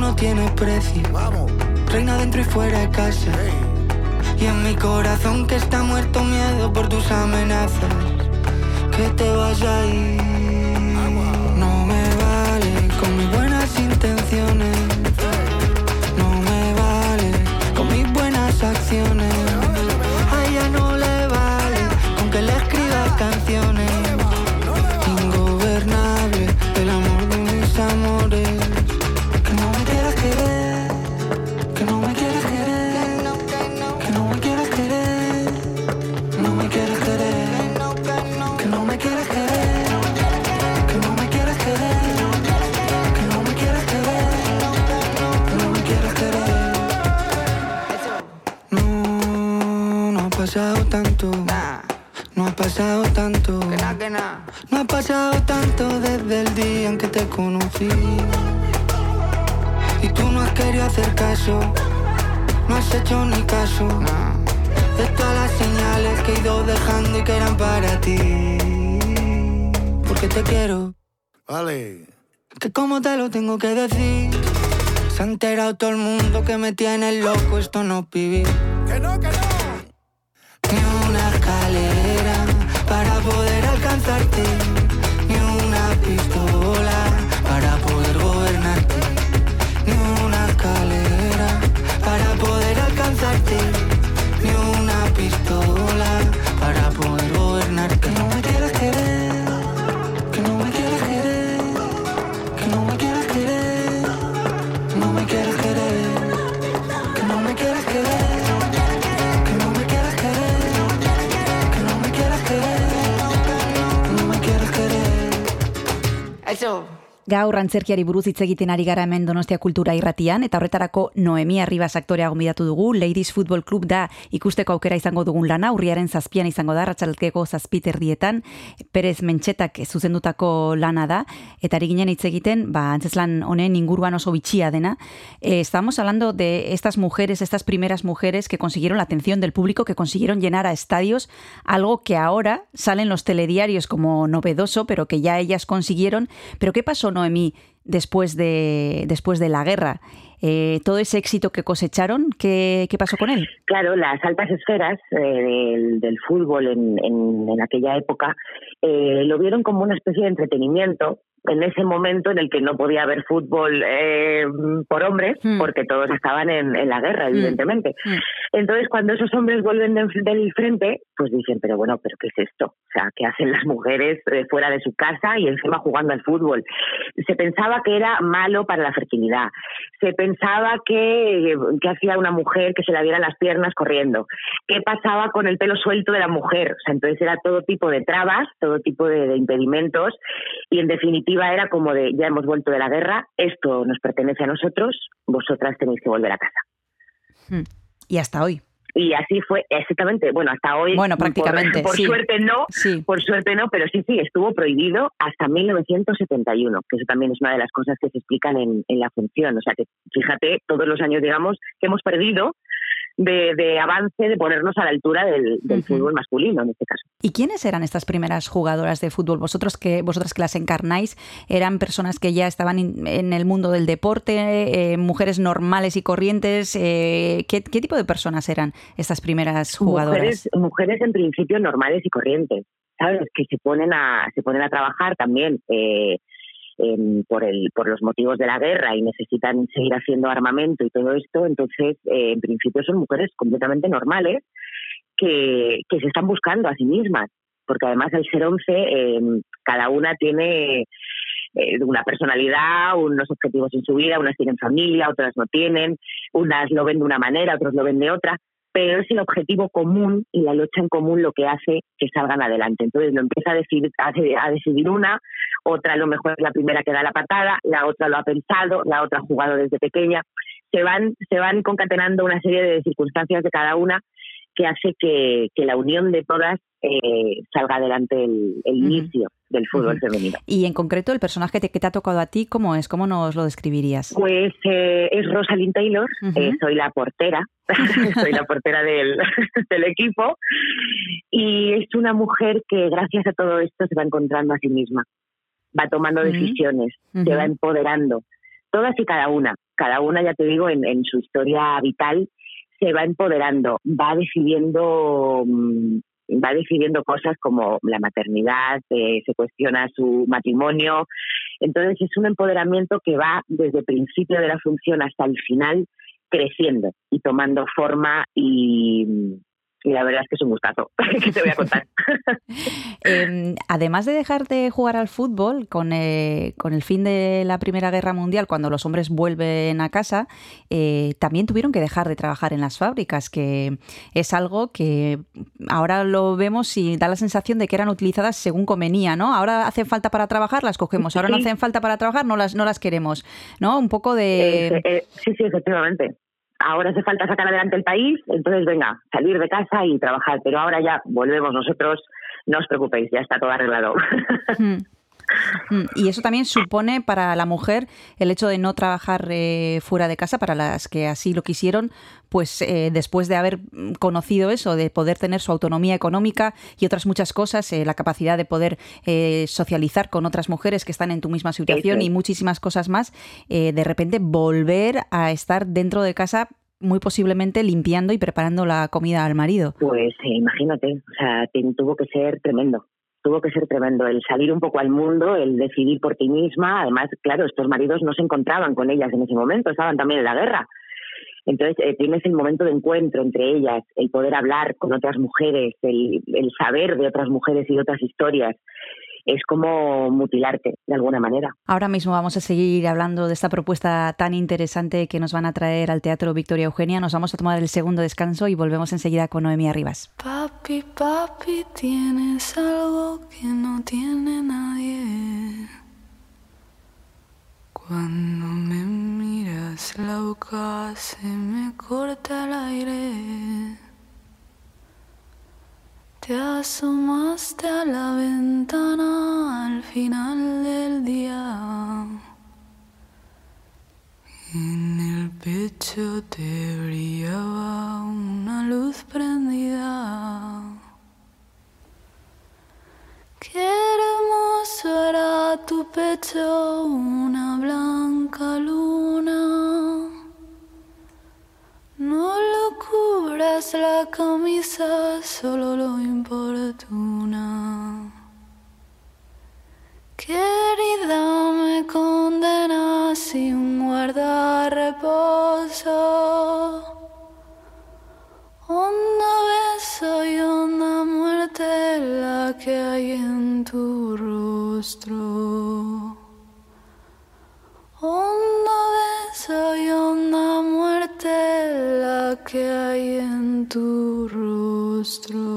No tienes precio. Reina dentro y fuera de casa. Y en mi corazón que está muerto miedo por tus amenazas. Que te vas a ir. Antzerkiari buruz hitz egiten ari gara hemen Donostia Kultura Irratian eta horretarako Noemi Arribas aktorea gonbidatu dugu. Ladies Football Club da ikusteko aukera izango dugun lana, urriaren zazpian izango da, ratxalkeko zazpiterdietan, Perez Mentxetak zuzendutako lana da, eta ari ginen hitz egiten, ba, antzeslan honen inguruan oso bitxia dena. Eh, estamos hablando de estas mujeres, estas primeras mujeres que consiguieron la atención del público, que consiguieron llenar a estadios, algo que ahora sale en los telediarios como novedoso, pero que ya ellas consiguieron. Pero ¿qué pasó, Noemí, después de, después de la guerra? Eh, todo ese éxito que cosecharon, ¿qué, qué pasó con él? Claro, las altas esferas eh, del, del fútbol en, en- en aquella época eh, lo vieron como una especie de entretenimiento en ese momento en el que no podía haber fútbol eh, por hombres, Hmm. porque todos estaban en, en la guerra, evidentemente. Hmm. Entonces, cuando esos hombres vuelven del, del frente, pues dicen, pero bueno, ¿pero qué es esto? O sea, ¿qué hacen las mujeres eh, fuera de su casa y encima jugando al fútbol? Se pensaba que era malo para la fertilidad. Se pensaba que, que hacía una mujer que se la vieran las piernas corriendo. ¿Qué pasaba con el pelo suelto de la mujer? O sea, entonces era todo tipo de trabas, todo tipo de, de impedimentos y en definitiva era como de, ya hemos vuelto de la guerra, esto nos pertenece a nosotros, vosotras tenéis que volver a casa. Hmm. Y hasta hoy. Y así fue, exactamente. Bueno, hasta hoy. Bueno, por- prácticamente, Por, sí. suerte no, Sí. por suerte no, pero sí, sí, estuvo prohibido hasta 1971, que eso también es una de las cosas que se explican en, en la función. O sea, que fíjate, todos los años, digamos, que hemos perdido de, de avance, de ponernos a la altura del, fútbol masculino, en este caso. ¿Y quiénes eran estas primeras jugadoras de fútbol? Vosotros que vosotras que las encarnáis, eran personas que ya estaban in- en el mundo del deporte, eh, mujeres normales y corrientes. eh, ¿qué, qué tipo de personas eran estas primeras jugadoras? Mujeres, mujeres en principio normales y corrientes, ¿sabes? Que se ponen a, se ponen a trabajar también eh, em, por, el, por los motivos de la guerra y necesitan seguir haciendo armamento y todo esto. Entonces, eh, en principio son mujeres completamente normales que, que se están buscando a sí mismas. Porque además al ser 11, em, cada una tiene eh, una personalidad, unos objetivos en su vida, unas tienen familia, otras no tienen, unas lo ven de una manera, otros lo ven de otra, pero es el objetivo común y la lucha en común lo que hace que salgan adelante. Entonces lo empieza a decidir, a, de- a decidir una, otra lo mejor es la primera que da la patada, la otra lo ha pensado, la otra ha jugado desde pequeña. Se van, se van concatenando una serie de circunstancias de cada una que hace que, que la unión de todas eh, salga adelante el, inicio del fútbol femenino. Y en concreto, el personaje te- que te ha tocado a ti, ¿cómo es? ¿Cómo nos lo describirías? Pues eh, es Rosalind Taylor, eh, soy la portera, <laughs> soy la portera del, <laughs> del equipo y es una mujer que gracias a todo esto se va encontrando a sí misma, va tomando decisiones, se va empoderando, todas y cada una, cada una ya te digo en, en su historia vital se va empoderando, va decidiendo mm, va decidiendo cosas como la maternidad, eh, se cuestiona su matrimonio. Entonces es un empoderamiento que va desde el principio de la función hasta el final creciendo y tomando forma y, y la verdad es que es un gustazo <laughs> que te voy a contar. <laughs> Eh, además de dejar de jugar al fútbol con, eh, con el fin de la Primera Guerra Mundial, cuando los hombres vuelven a casa, eh, también tuvieron que dejar de trabajar en las fábricas, que es algo que ahora lo vemos y da la sensación de que eran utilizadas según convenía, ¿no? Ahora hacen falta para trabajar, las cogemos. Ahora no hacen falta para trabajar, no las, no las queremos, ¿no? Un poco de... Eh, eh, sí, sí, efectivamente. Ahora hace falta sacar adelante el país, entonces venga, salir de casa y trabajar. Pero ahora ya volvemos nosotros, no os preocupéis, ya está todo arreglado. Mm. Y eso también supone para la mujer el hecho de no trabajar eh, fuera de casa, para las que así lo quisieron, pues eh, después de haber mm, conocido eso, de poder tener su autonomía económica y otras muchas cosas, eh, la capacidad de poder eh, socializar con otras mujeres que están en tu misma situación y muchísimas cosas más, eh, de repente volver a estar dentro de casa muy posiblemente limpiando y preparando la comida al marido. Pues imagínate, o sea, tuvo que ser tremendo. Tuvo que ser tremendo el salir un poco al mundo, el decidir por ti misma. Además, claro, estos maridos no se encontraban con ellas en ese momento, estaban también en la guerra. Entonces, eh, tienes el momento de encuentro entre ellas, el poder hablar con otras mujeres, el, el saber de otras mujeres y otras historias. Es como mutilarte, de alguna manera. Ahora mismo vamos a seguir hablando de esta propuesta tan interesante que nos van a traer al Teatro Victoria Eugenia. Nos vamos a tomar el segundo descanso y volvemos enseguida con Noemí Arribas. Papi, papi, tienes algo que no tiene nadie. Cuando me miras la boca se me corta el aire. Te asomaste a la ventana al final del día. En el pecho te brillaba una luz prendida. Qué hermoso era tu pecho, una blanca luna. Curas la camisa, solo lo importuna. Querida, me condena sin guardar reposo. Honda beso y honda muerte la que hay en tu rostro. Honda beso y honda muerte la que hay en tu rostro.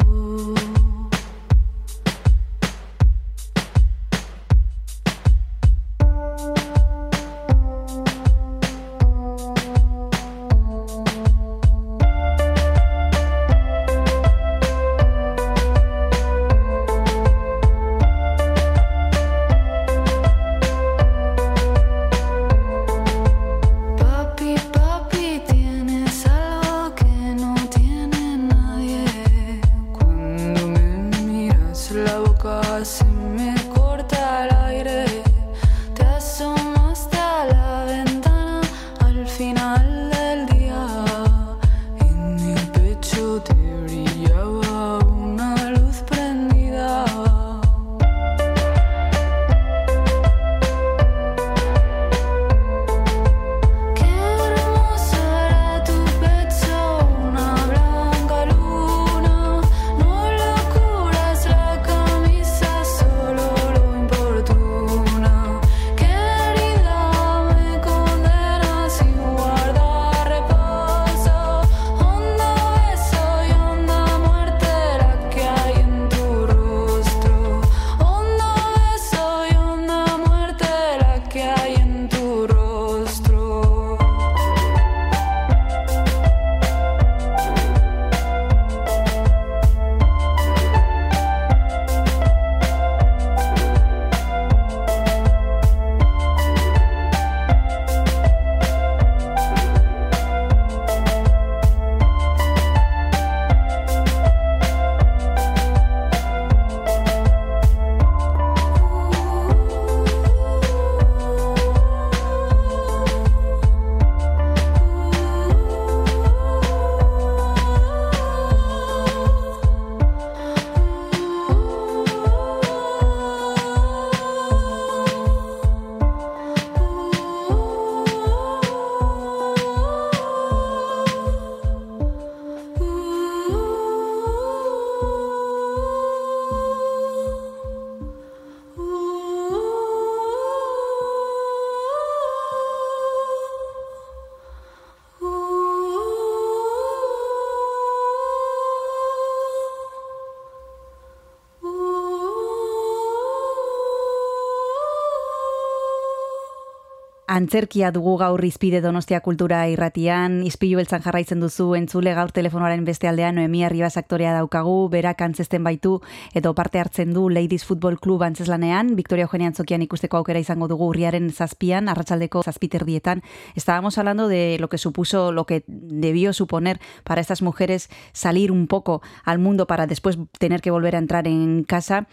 Antzerkia dugu gaur izpide Donostia Kultura irratian, izpilu beltzan jarraitzen duzu entzule gaur telefonoaren beste aldean Noemia Ribas aktorea daukagu, berak antzesten baitu edo parte hartzen du Ladies Football Club antzeslanean, Victoria Eugenia Antzokian ikusteko aukera izango dugu urriaren zazpian, arratsaldeko zazpiterdietan. Estábamos hablando de lo que supuso, lo que debió suponer para estas mujeres salir un poco al mundo para después tener que volver a entrar en casa.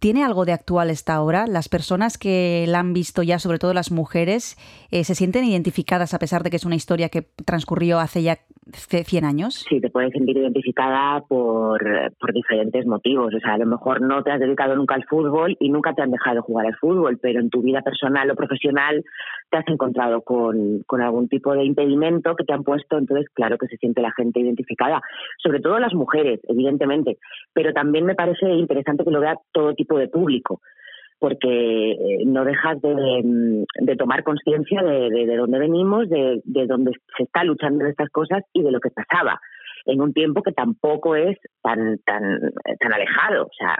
¿Tiene algo de actual esta obra? Las personas que la han visto ya, sobre todo las mujeres, eh, ¿se sienten identificadas a pesar de que es una historia que transcurrió hace ya 100 años? Sí, te puedes sentir identificada por, por diferentes motivos. O sea, a lo mejor no te has dedicado nunca al fútbol y nunca te han dejado jugar al fútbol, pero en tu vida personal o profesional te has encontrado con, con algún tipo de impedimento que te han puesto. Entonces, claro que se siente la gente identificada. Sobre todo las mujeres, evidentemente. Pero también me parece interesante que lo vea todo tipo de público porque eh, no dejas de, mm, de tomar conciencia de, de, de dónde venimos, de, de dónde se está luchando en estas cosas y de lo que pasaba en un tiempo que tampoco es tan tan tan alejado, o sea,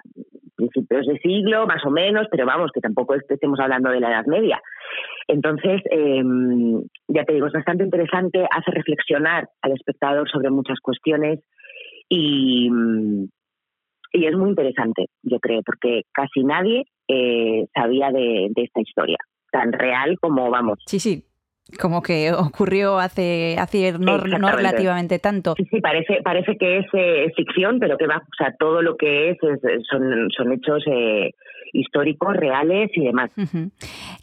principios de siglo más o menos, pero vamos, que tampoco estemos hablando de la Edad Media. Entonces, eh, ya te digo, es bastante interesante, hace reflexionar al espectador sobre muchas cuestiones y, mm, y es muy interesante, yo creo, porque casi nadie eh, sabía de, de esta historia, tan real como, vamos, Sí, sí. Como que ocurrió hace, hace no, no relativamente tanto. Sí, sí, parece, parece que es eh, ficción, pero que va, o sea, todo lo que es, es- son, son hechos eh, históricos, reales y demás.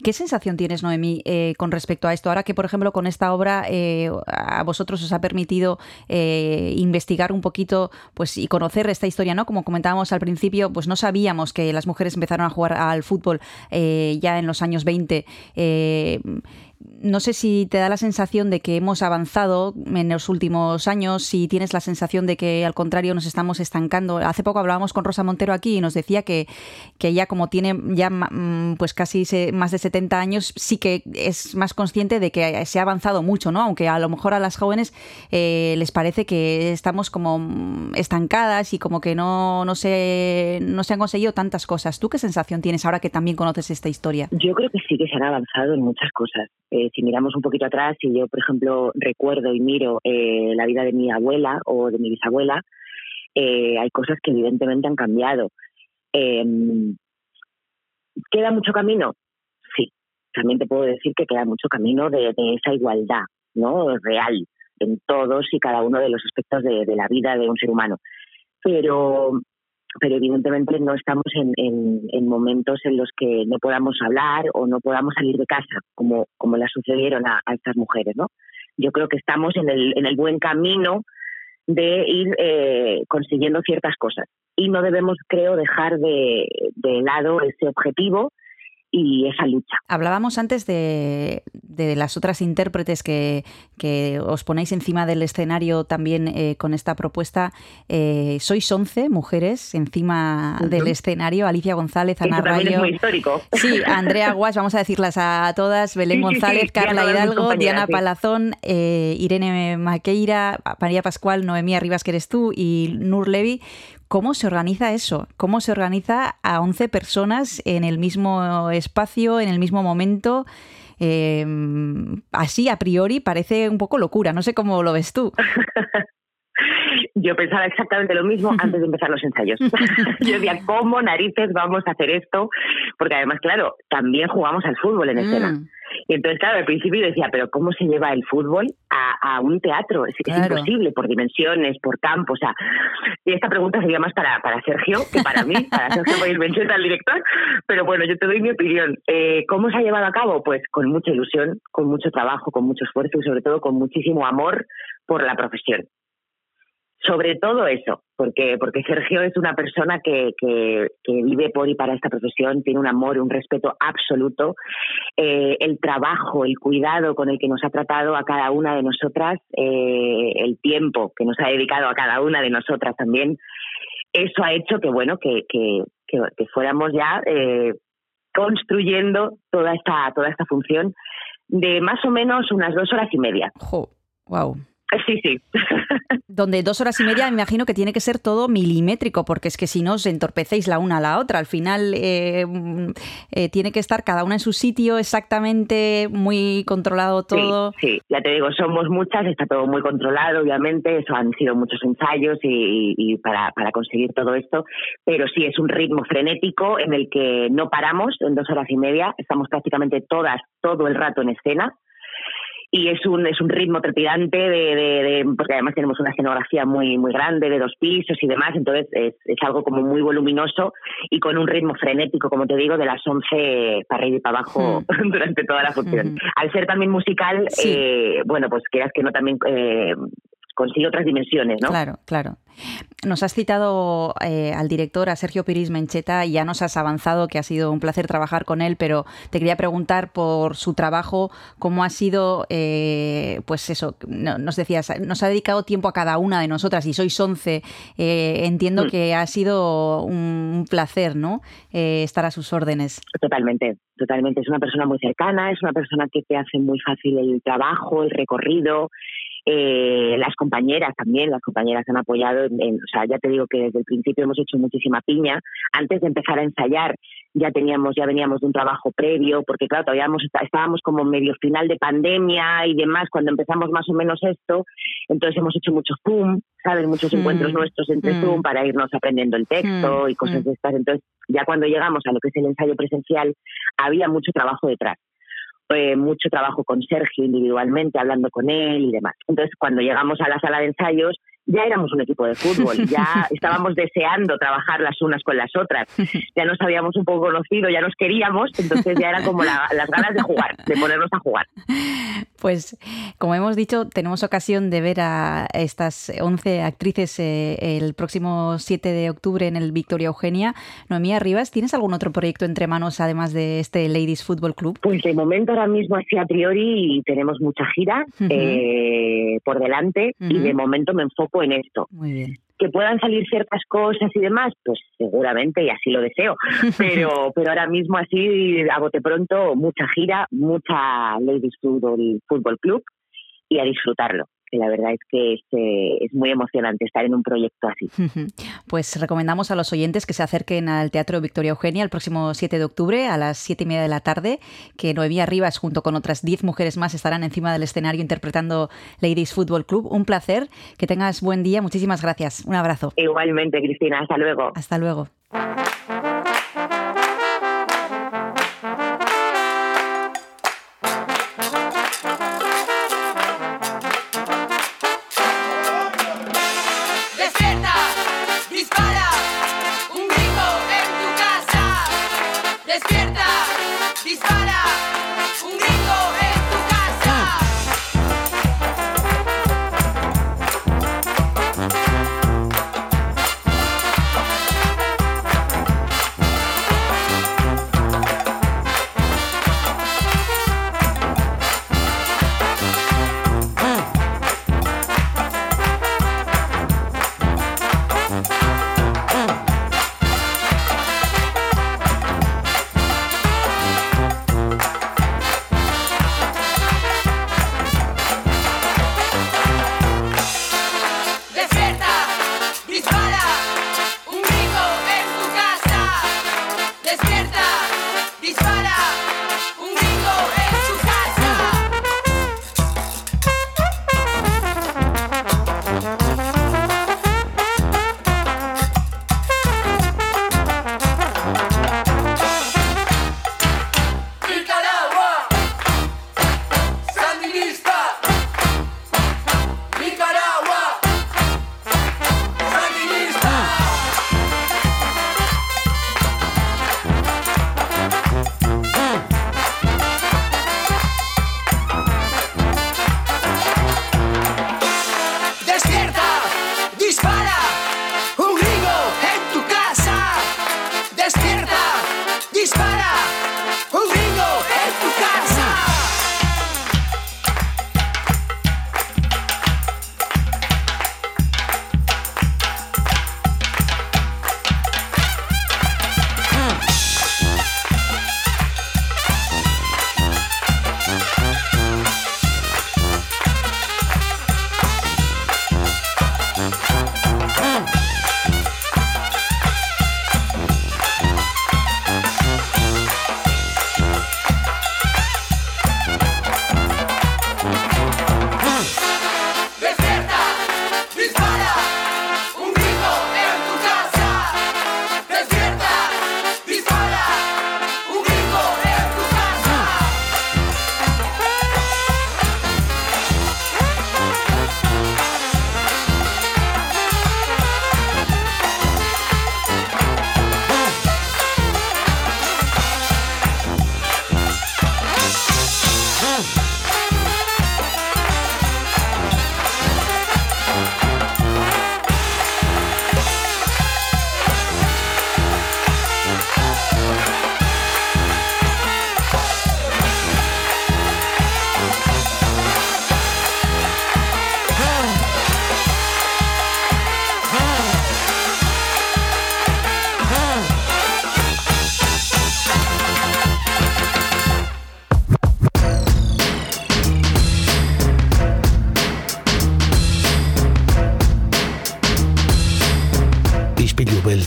¿Qué sensación tienes, Noemí, eh, con respecto a esto? Ahora que, por ejemplo, con esta obra eh, a vosotros os ha permitido eh, investigar un poquito pues, y conocer esta historia, ¿no? Como comentábamos al principio, pues no sabíamos que las mujeres empezaron a jugar al fútbol eh, ya en los años 20. No sé si te da la sensación de que hemos avanzado en los últimos años, si tienes la sensación de que al contrario nos estamos estancando. Hace poco hablábamos con Rosa Montero aquí y nos decía que, que ella como tiene ya mm, pues casi más de 70 años, sí que es más consciente de que se ha avanzado mucho, ¿no? Aunque a lo mejor a las jóvenes eh, les parece que estamos como estancadas y como que no, no, se, no se han conseguido tantas cosas. ¿Tú qué sensación tienes ahora que también conoces esta historia? Yo creo que sí que se han avanzado en muchas cosas. Eh, si miramos un poquito atrás, si yo, por ejemplo, recuerdo y miro eh, la vida de mi abuela o de mi bisabuela, eh, hay cosas que evidentemente han cambiado. Eh, ¿Queda mucho camino? Sí. También te puedo decir que queda mucho camino de, esa igualdad no real en todos y cada uno de los aspectos de la vida de un ser humano. Pero pero evidentemente no estamos en, en, en, momentos en los que no podamos hablar o no podamos salir de casa, como, como le sucedieron a, a estas mujeres. ¿no? Yo creo que estamos en el, en el buen camino de ir eh, consiguiendo ciertas cosas. Y no debemos, creo, dejar de, de lado ese objetivo y esa lucha. Hablábamos antes de, de las otras intérpretes que, que, os ponéis encima del escenario también eh, con esta propuesta. Eh, sois 11 mujeres encima uh -huh. del escenario. Alicia González, Ana Eso Rayo. Es muy histórico. Sí, Andrea Guas, vamos a decirlas a todas. Belén González, sí, sí, Carla Hidalgo, Diana. Palazón, eh, Irene Maqueira, María Pascual, Noemí Rivas, que eres tú, y Nur Levi. ¿Cómo se organiza eso? ¿Cómo se organiza a 11 personas en el mismo espacio, en el mismo momento? Eh, así, a priori, parece un poco locura. No sé cómo lo ves tú. <laughs> Yo pensaba exactamente lo mismo antes de empezar los ensayos. <laughs> Yo decía, ¿cómo narices vamos a hacer esto? Porque además, claro, también jugamos al fútbol en escena. Mm. Y entonces, claro, al principio decía, pero ¿cómo se lleva el fútbol a, a un teatro? Es, claro. es, imposible, por dimensiones, por campo. O sea, y esta pregunta sería más para, para Sergio que para mí, para Sergio Boilbencheta, el director. Pero bueno, yo te doy mi opinión. Eh, ¿Cómo se ha llevado a cabo? Pues con mucha ilusión, con mucho trabajo, con mucho esfuerzo y sobre todo con muchísimo amor por la profesión sobre todo eso, porque, porque Sergio es una persona que, que, que, vive por y para esta profesión, tiene un amor, un respeto absoluto. Eh, el trabajo, el cuidado con el que nos ha tratado a cada una de nosotras, eh, el tiempo que nos ha dedicado a cada una de nosotras también, eso ha hecho que, bueno, que, que, que fuéramos ya eh, construyendo toda esta, toda esta función de más o menos unas dos horas y media. Wow. Sí, sí. <laughs> Donde dos horas y media me imagino que tiene que ser todo milimétrico, porque es que si no os entorpecéis la una a la otra. Al final eh, eh, tiene que estar cada una en su sitio exactamente, muy controlado todo. Sí, sí, ya te digo, somos muchas, está todo muy controlado, obviamente. Eso han sido muchos ensayos y, y para, para conseguir todo esto. Pero sí, es un ritmo frenético en el que no paramos en dos horas y media. Estamos prácticamente todas, todo el rato en escena y es un es un ritmo trepidante de, de, de, porque además tenemos una escenografía muy muy grande de dos pisos y demás entonces es, es algo como muy voluminoso y con un ritmo frenético como te digo de las 11 para arriba y para abajo mm. <laughs> durante toda la función mm. al ser también musical sí. eh, bueno pues quieras que no también eh, consigue otras dimensiones, ¿no? Claro, claro. Nos has citado eh, al director, a Sergio Piris Mencheta, y ya nos has avanzado que ha sido un placer trabajar con él, pero te quería preguntar por su trabajo, cómo ha sido, eh, pues eso, no, nos decías, nos ha dedicado tiempo a cada una de nosotras y sois 11. Eh, entiendo mm. que ha sido un placer, ¿no? Eh, estar a sus órdenes. Totalmente, totalmente. Es una persona muy cercana, es una persona que te hace muy fácil el trabajo, el recorrido. Eh, las compañeras también, las compañeras han apoyado, en, en, o sea, ya te digo que desde el principio hemos hecho muchísima piña. Antes de empezar a ensayar ya teníamos, ya veníamos de un trabajo previo, porque claro, todavía hemos, estábamos como medio final de pandemia y demás cuando empezamos más o menos esto, entonces hemos hecho mucho Zoom, ¿sabes? Muchos mm. encuentros nuestros entre mm. Zoom para irnos aprendiendo el texto mm. y cosas de estas. Entonces, ya cuando llegamos a lo que es el ensayo presencial, había mucho trabajo detrás eh, mucho trabajo con Sergio individualmente, hablando con él y demás. Entonces, cuando llegamos a la sala de ensayos, ya éramos un equipo de fútbol, <laughs> ya estábamos deseando trabajar las unas con las otras, ya nos habíamos un poco conocido, ya nos queríamos, entonces ya era como la- las ganas de jugar, de ponernos a jugar. Pues, como hemos dicho, tenemos ocasión de ver a estas 11 actrices eh, el próximo 7 de octubre en el Victoria Eugenia. Noemí Rivas, ¿tienes algún otro proyecto entre manos además de este Ladies Football Club? Pues de momento ahora mismo así a priori tenemos mucha gira eh, por delante y de momento me enfoco en esto. Muy bien. Que puedan salir ciertas cosas y demás, pues seguramente y así lo deseo. <laughs> Pero, pero ahora mismo así a bote pronto mucha gira, mucha Ladies Football, Football Club y a disfrutarlo. Que la verdad es que es, eh, es muy emocionante estar en un proyecto así. Pues recomendamos a los oyentes que se acerquen al Teatro Victoria Eugenia el próximo 7 de octubre a las 7 y media de la tarde, que Noemí Rivas junto con otras 10 mujeres más estarán encima del escenario interpretando Ladies Football Club. Un placer, que tengas buen día, muchísimas gracias. Un abrazo. Igualmente, Cristina, hasta luego. Hasta luego.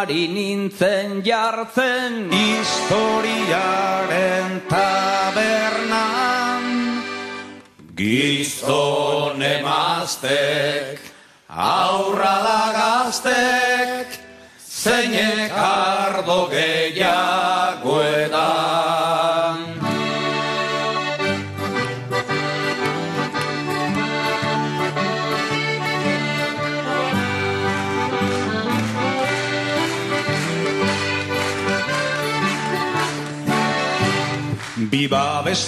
Zitsuari nintzen jartzen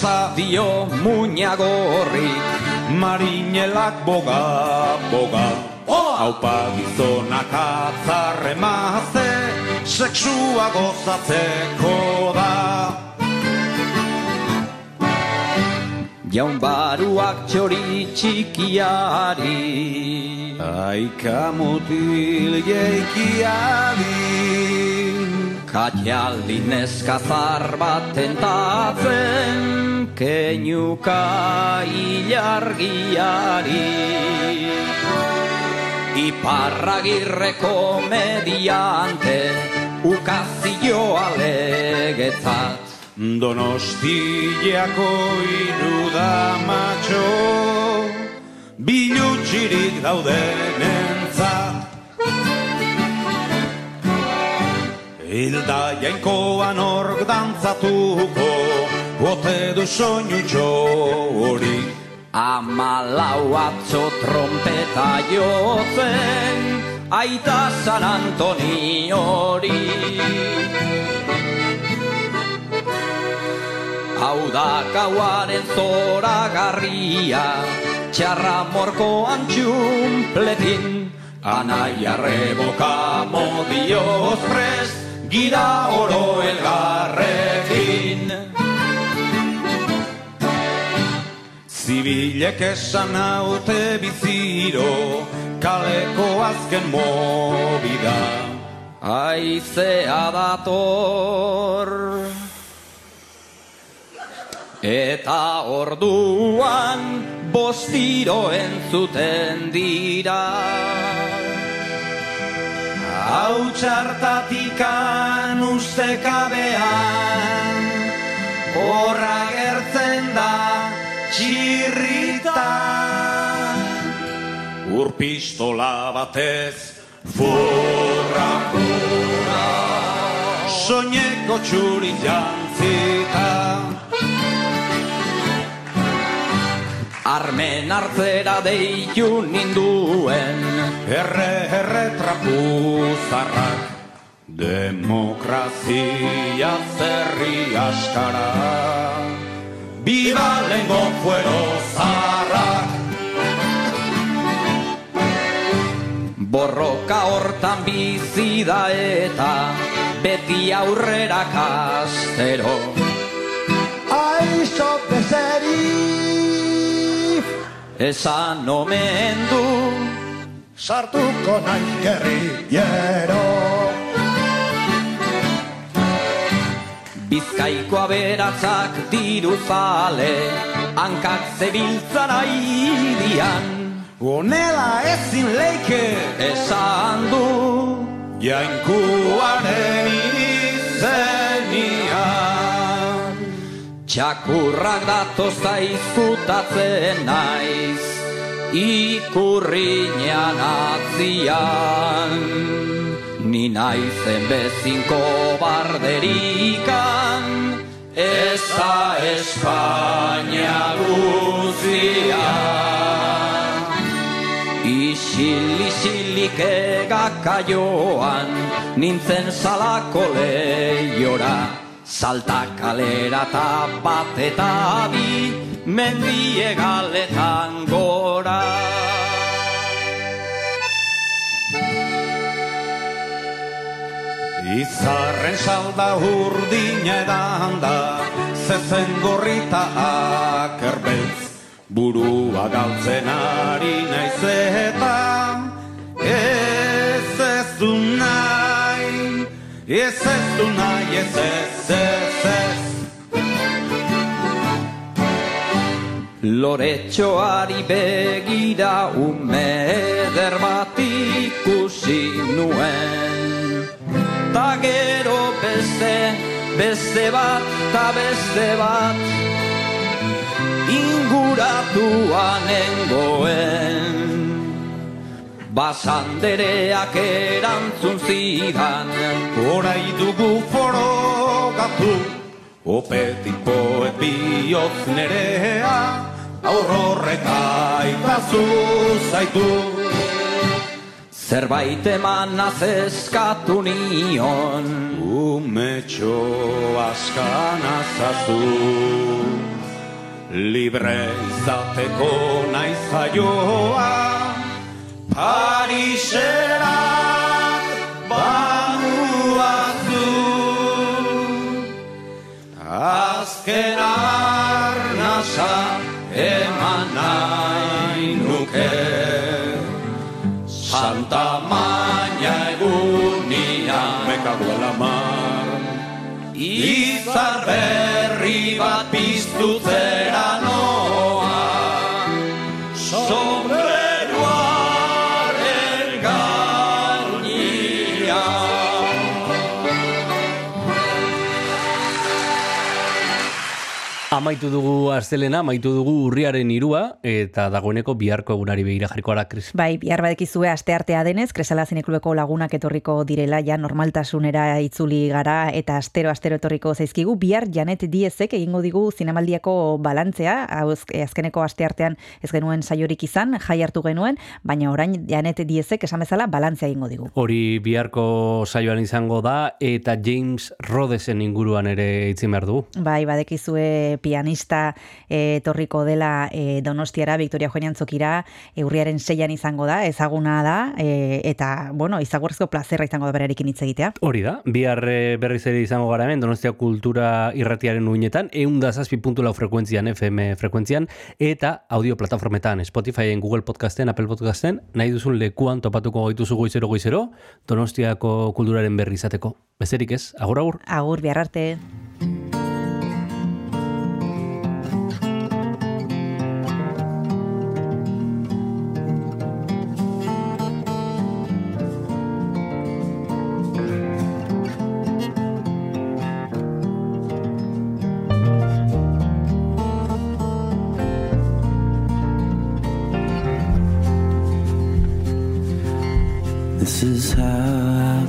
Besta dio muñago horri Marinelak boga, boga. Haupa gizonak atzarre maze Sexua gozatzeko da. Jaun baruak txori txikiari Aika mutil jeikiari Katialdi neskazar bat tentatzen Keinuka ilargiari. Iparragirreko mediante Ukazio alegetzat. Donostiako iruda matxo Bilutxirik daudenentzat Hilda jainkoan ork dantzatuko Bote du soinutxo hori Amalau atzo trompeta jotzen Aita San Antoni hori. Hau da gauaren zoragarria Txarra morkoan txumpletin Anaia reboka modioz prest Gira oro elgarrekin. Zibilek esan haute biziro Kaleko azken mobida Aizea dator. Eta orduan bostiro entzuten dira Hau txartatikan ustekabean Horra gertzen da txirrita. Urpistola batez Furra, furra. Soñeko txuri jantzita Armen hartzera deitu ninduen. Erre, erre trapuzarrak Demokrazia zerri askara. Biba lengo fuero zarrak Borroka hortan bizi da eta beti aurrera kastero. Aixo bezeri Esan omen du Sartuko nahi gerrillero Bizkaiko aberatzak diru zale Hankak zebiltzan aidian. Honela ezin leike. Esan du Jainkuaren izenian Txakurrak datoz zaizkutatzen naiz Ikurriñan atzian Ni naizen bezinko barderikan, eza Espainia guzia. Isil-isilik egaka joan, nintzen salako lehiora, salta kalera eta bat eta bi, mendie galetan gora. Izarren salda urdina edan da, zezen gorrita akerbeltz, burua galtzen ari naiz eta ez ez ez du nahi, ez ez ez ez. Loretxoari begira ume eder bat ikusi nuen Ta gero beste, beste bat, ta beste bat Inguratuan nengoen Basandereak erantzun zidan Horai dugu forogatu, opetik poet bihotz nerea, aurrorrek aitazu zaitu. Zerbait eman eskatu nion Umetxo askan azazu, libre izateko naiz jaioa, Parisera banuazu. Azken arnasa eman nahi nuke. Santa Maña egunian Mekago la mar. Izar berri bat piztutzera Amaitu dugu astelena, amaitu dugu urriaren irua, eta dagoeneko biharko egunari behira jarriko ara, Kris. Bai, bihar badekizue aste artea denez, Kresala Zineklubeko lagunak etorriko direla, ja normaltasunera itzuli gara, eta astero astero etorriko zaizkigu, bihar Janet Diezek egingo digu zinemaldiako balantzea, ez- azkeneko aste artean ez genuen saiorik izan, jai hartu genuen, baina orain Janet Diezek esan bezala balantzea egingo digu. Hori biharko saioan izango da, eta James Rodesen inguruan ere itzin behar dugu. Bai, badekizue pianista eh, etorriko dela eh, Donostiara, Victoria Eugenian Zokira, eh, urriaren seian izango da, ezaguna da, eh, eta, bueno, izagurzko plazerra izango da berarekin hitz egitea. Hori da, bihar berriz ere izango gara hemen, Donostia Kultura irratiaren uinetan, eun da zazpi puntu lau frekuentzian, FM frekuentzian, eta audio plataformetan, Spotifyen, Google Podcasten, Apple Podcasten, nahi duzun lekuan topatuko gaituzu goizero goizero, Donostiako kulturaren berri izateko. Bezerik ez, agur agur. Agur, bihar arte.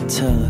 Turn.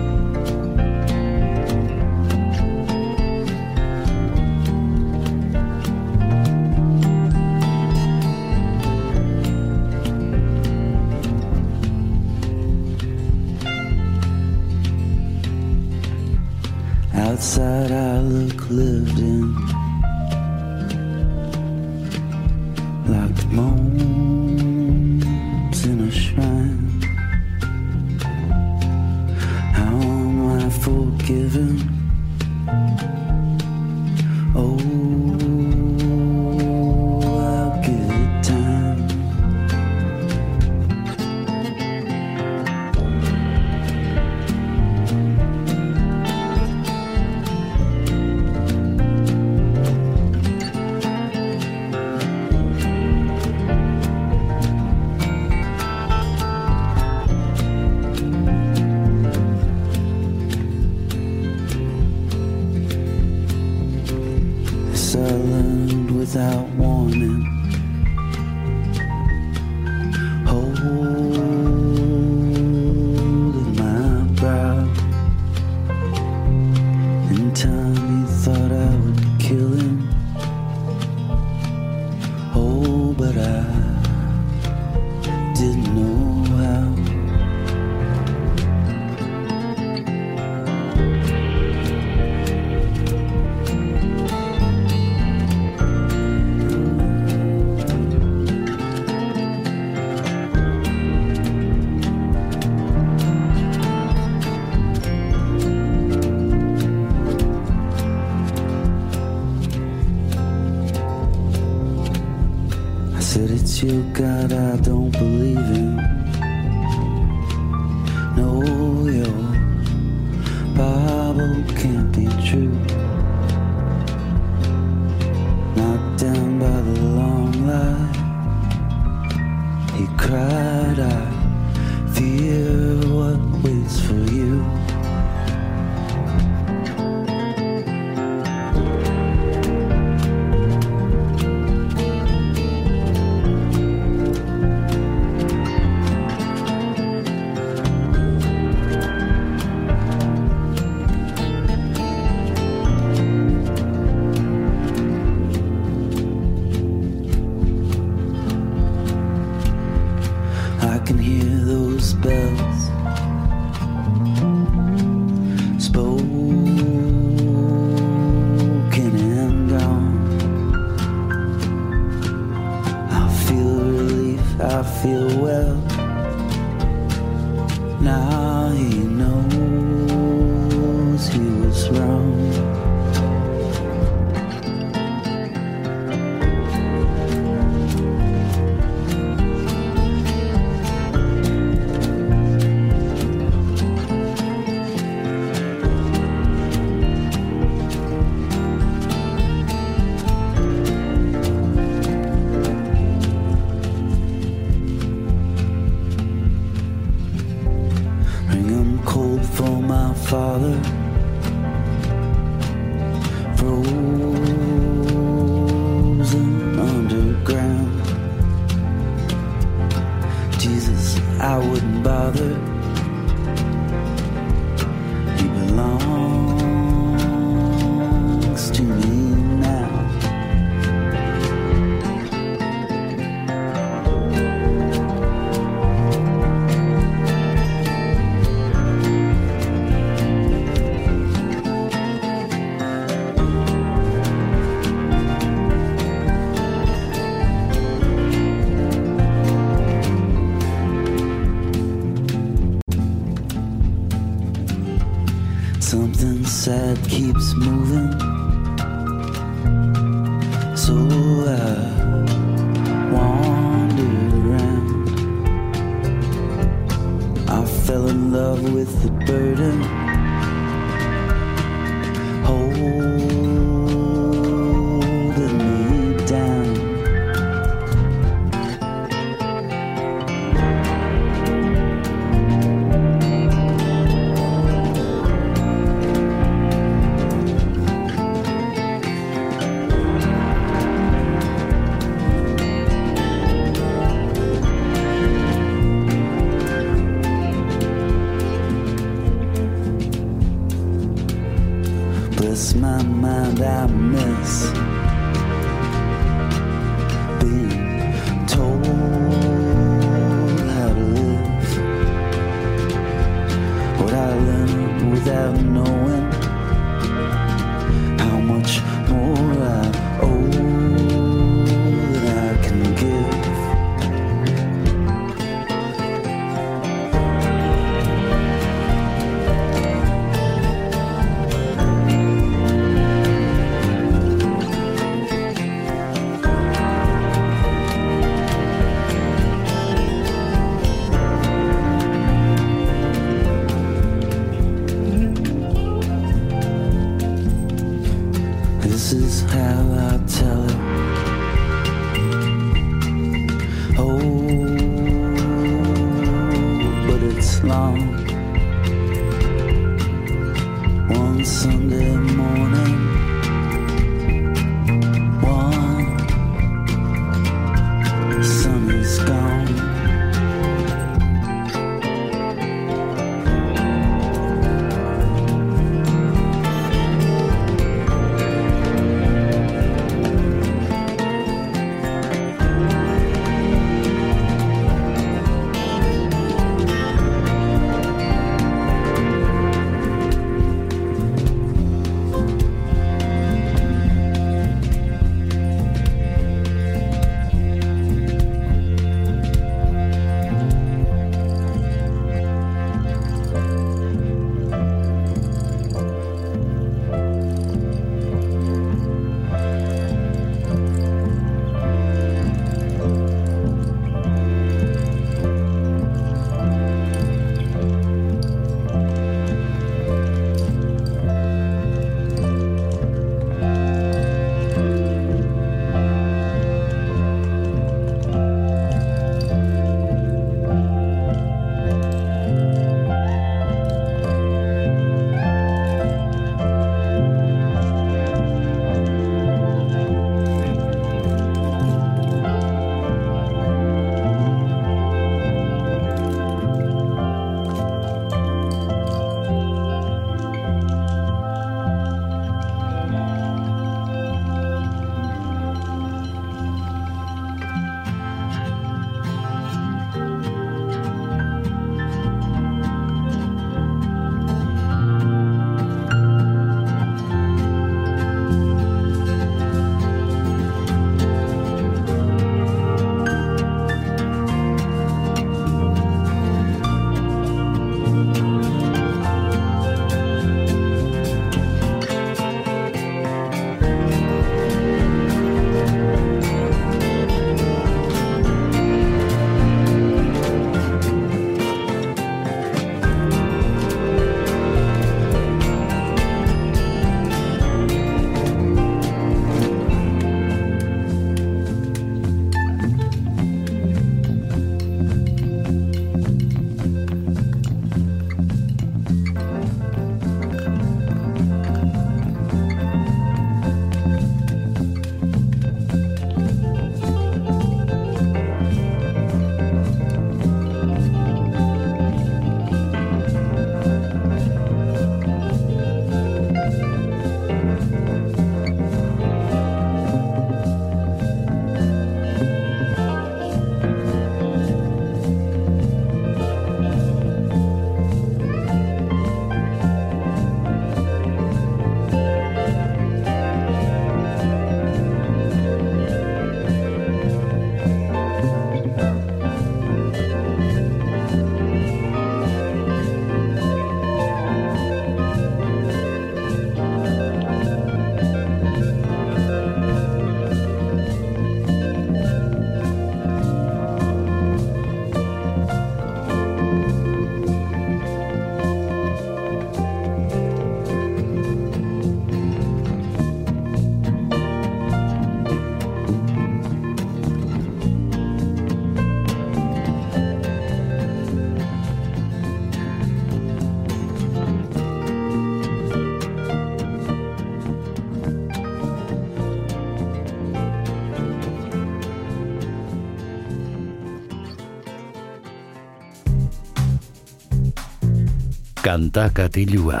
Kanta katilua.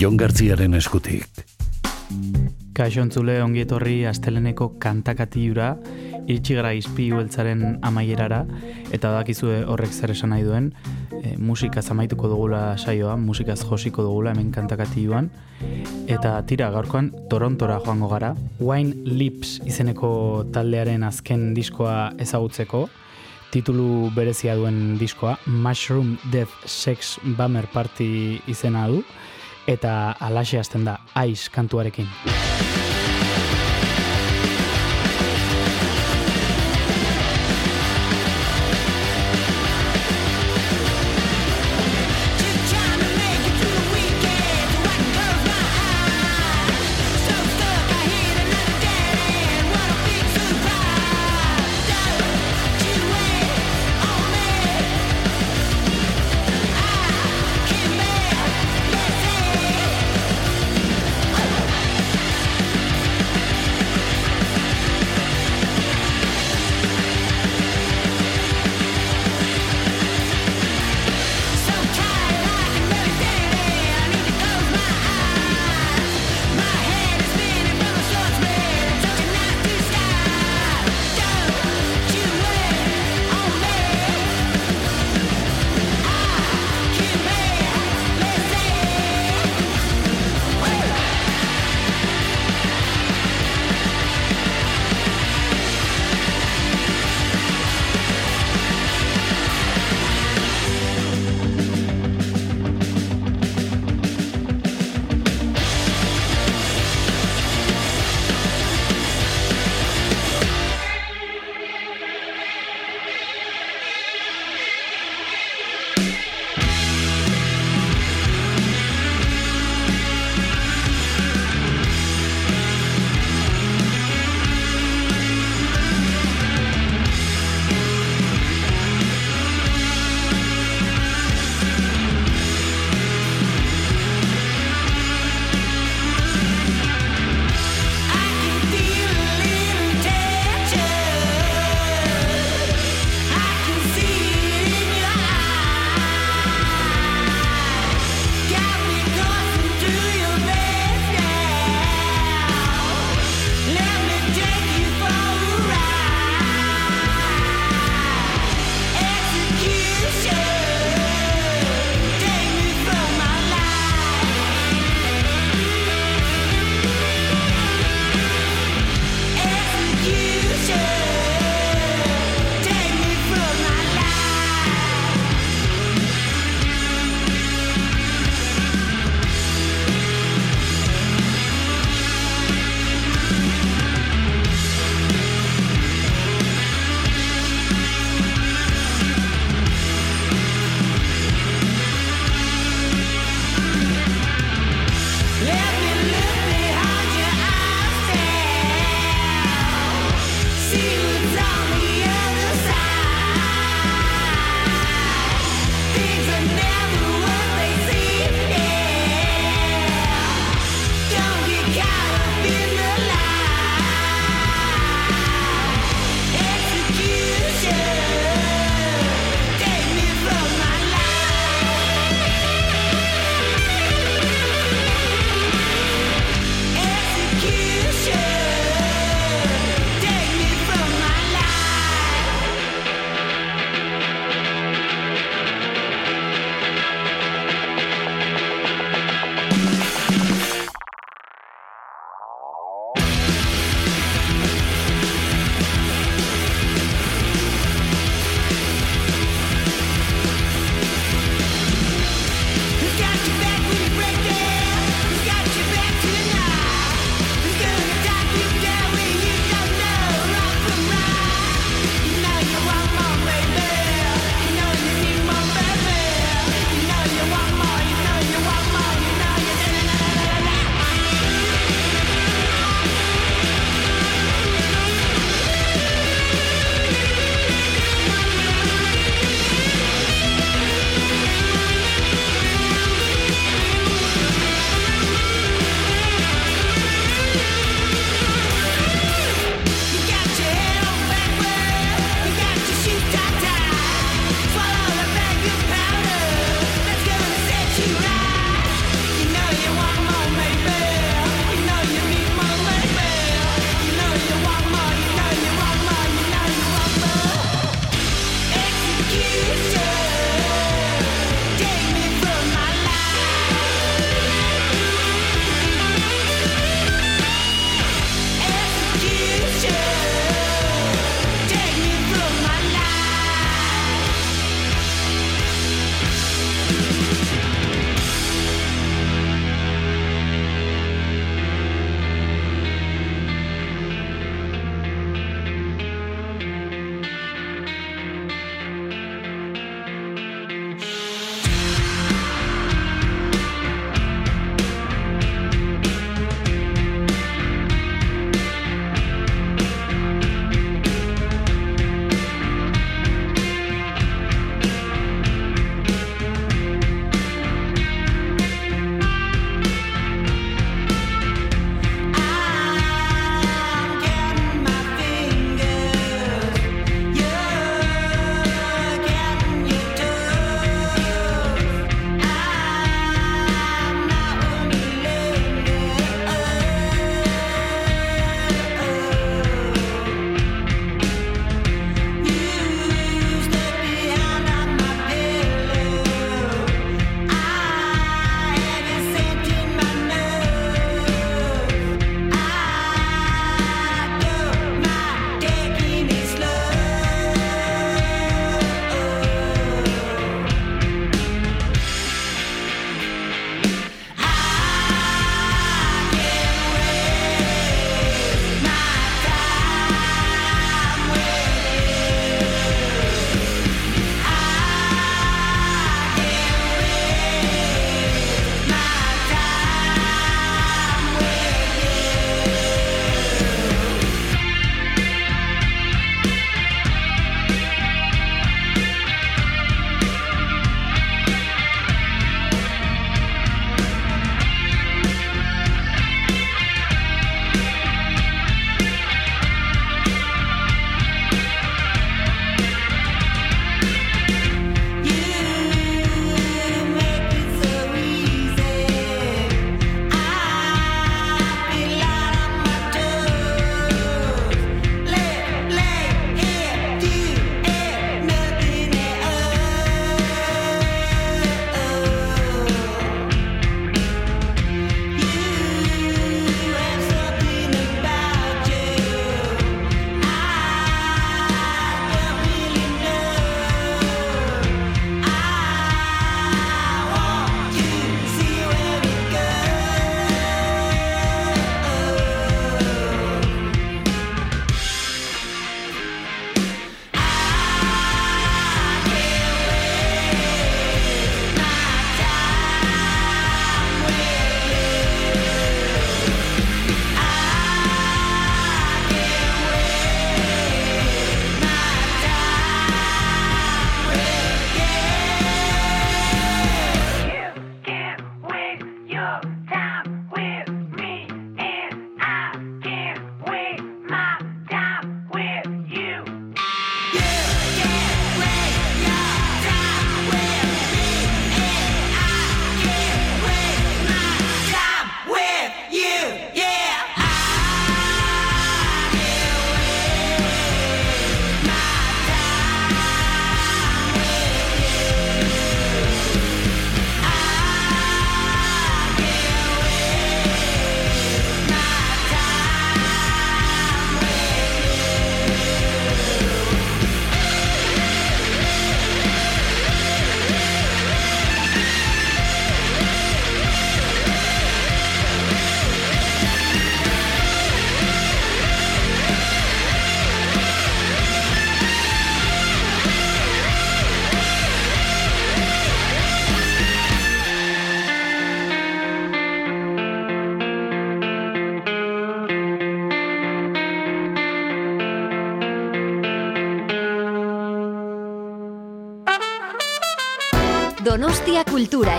Jon Gartziaren eskutik. Kaixo entzule ongi etorri asteleneko kantakatiura, iritsi gara izpi hueltzaren amaierara, eta badakizue horrek zer esan nahi duen, e, musikaz amaituko dugula saioa, musikaz josiko dugula hemen kantakatiuan, eta tira gaurkoan Torontora joango gara, Wine Lips izeneko taldearen azken diskoa ezagutzeko, titulu berezia duen diskoa, Mushroom Death Sex Bummer Party izena du, eta alaxe hasten da, Ice kantuarekin.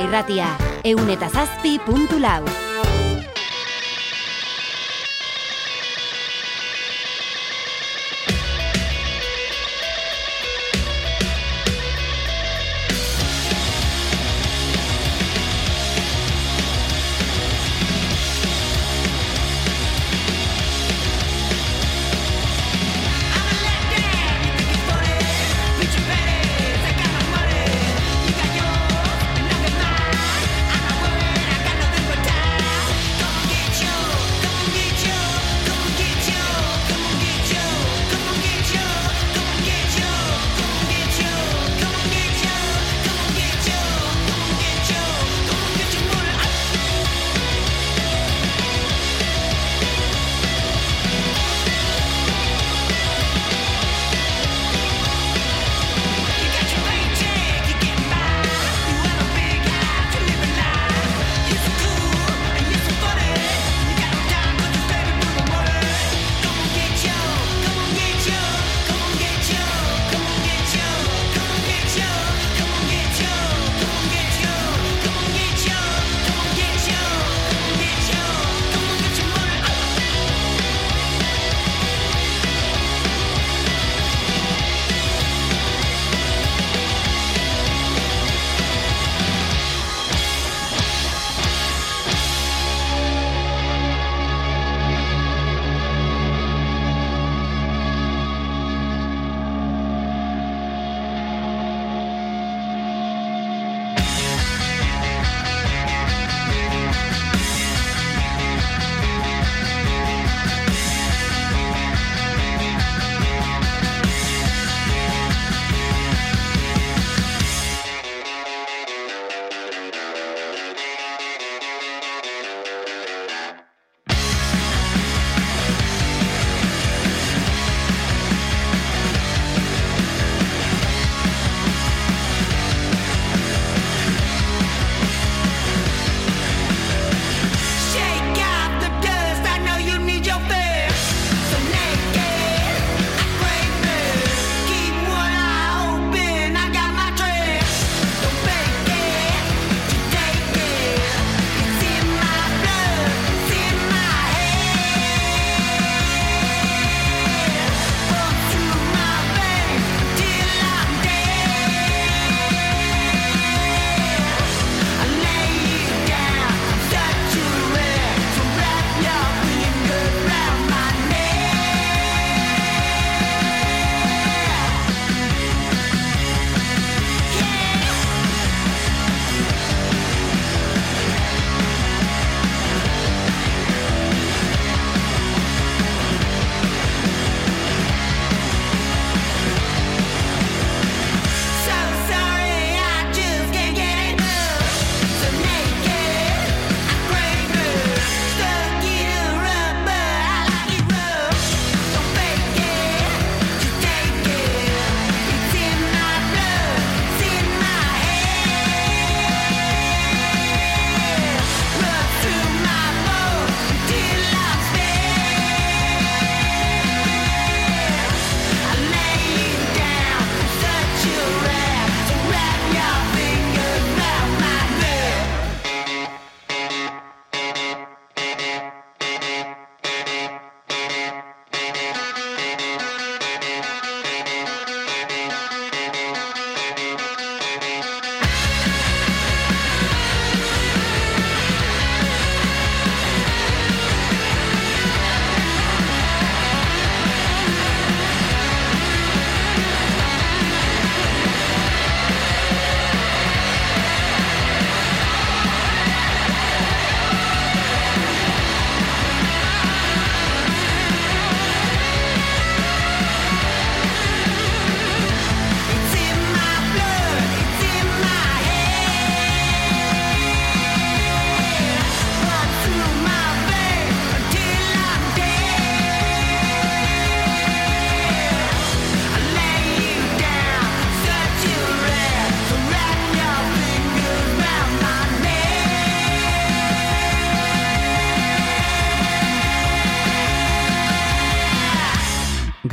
Irratia. Eun eta zazpi puntu lau.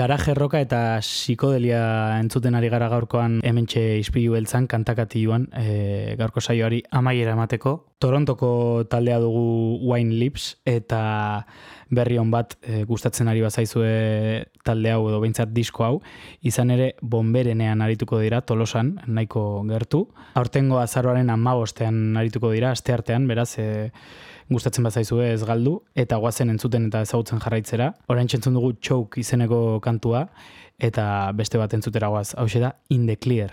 Garaje roka eta psikodelia entzuten ari gara gaurkoan hementxe ispilu beltzan kantakatioan e, gaurko saioari amaiera emateko. Torontoko taldea dugu Wine Lips eta berri on bat e, gustatzen ari bazaizue talde hau edo behintzat disko hau, izan ere bomberenean arituko dira tolosan, nahiko gertu. Aurtengo azaroaren amabostean arituko dira, aste artean, beraz, e, gustatzen bazaizue ez galdu, eta guazen entzuten eta ezagutzen jarraitzera. Orain txentzun dugu txouk izeneko kantua, eta beste bat entzutera guaz, hau da In the Clear.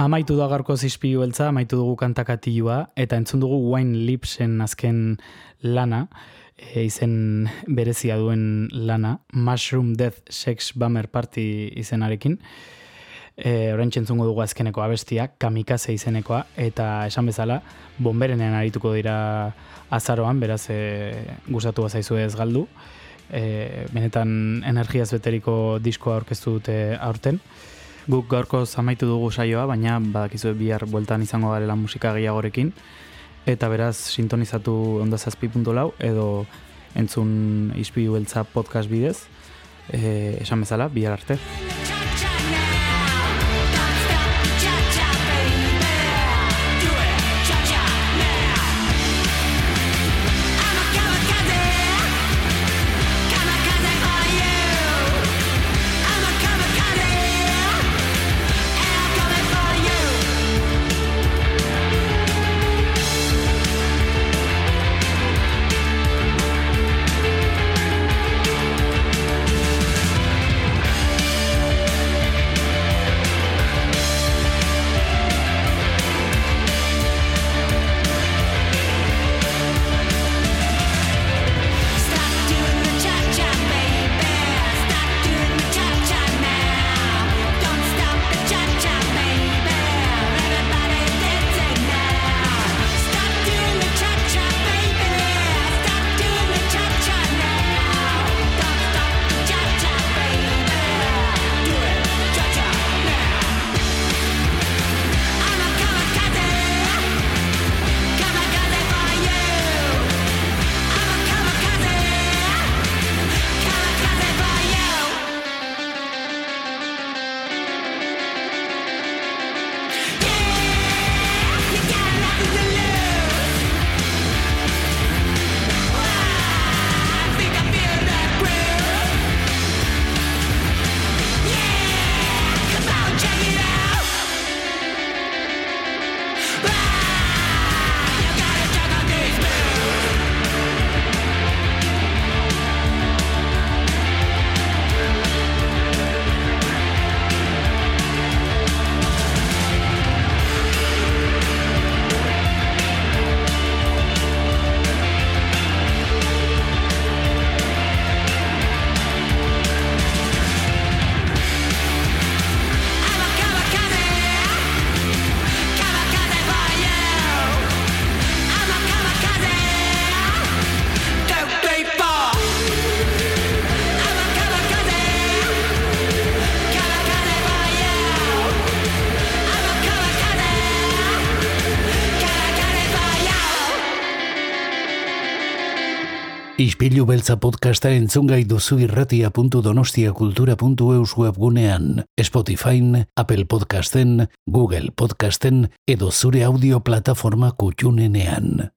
Amaitu da gaurko zizpilu beltza, amaitu dugu kantakatilua, eta entzun dugu Wine Lipsen azken lana, e, izen berezia duen lana, Mushroom Death Sex Bummer Party izenarekin. E, Orain entzungo dugu azkeneko abestia, kamikaze izenekoa, eta esan bezala, bomberenen arituko dira azaroan, beraz e, gustatu bazaizu ez galdu. E, benetan energiaz beteriko diskoa aurkeztu dute aurten. Guk gaurko zamaitu dugu saioa, baina badakizu bihar bueltan izango garela musika gehiagorekin. Eta beraz, sintonizatu ondazazpi.lau edo entzun izpilu beltza podcast bidez. E, esan bezala, bihar arte. Beltza podcasta entzungai duzu irratia.donostiakultura.eus webgunean, Spotifyn, Apple Podcasten, Google Podcasten edo zure audio plataforma kutxunenean.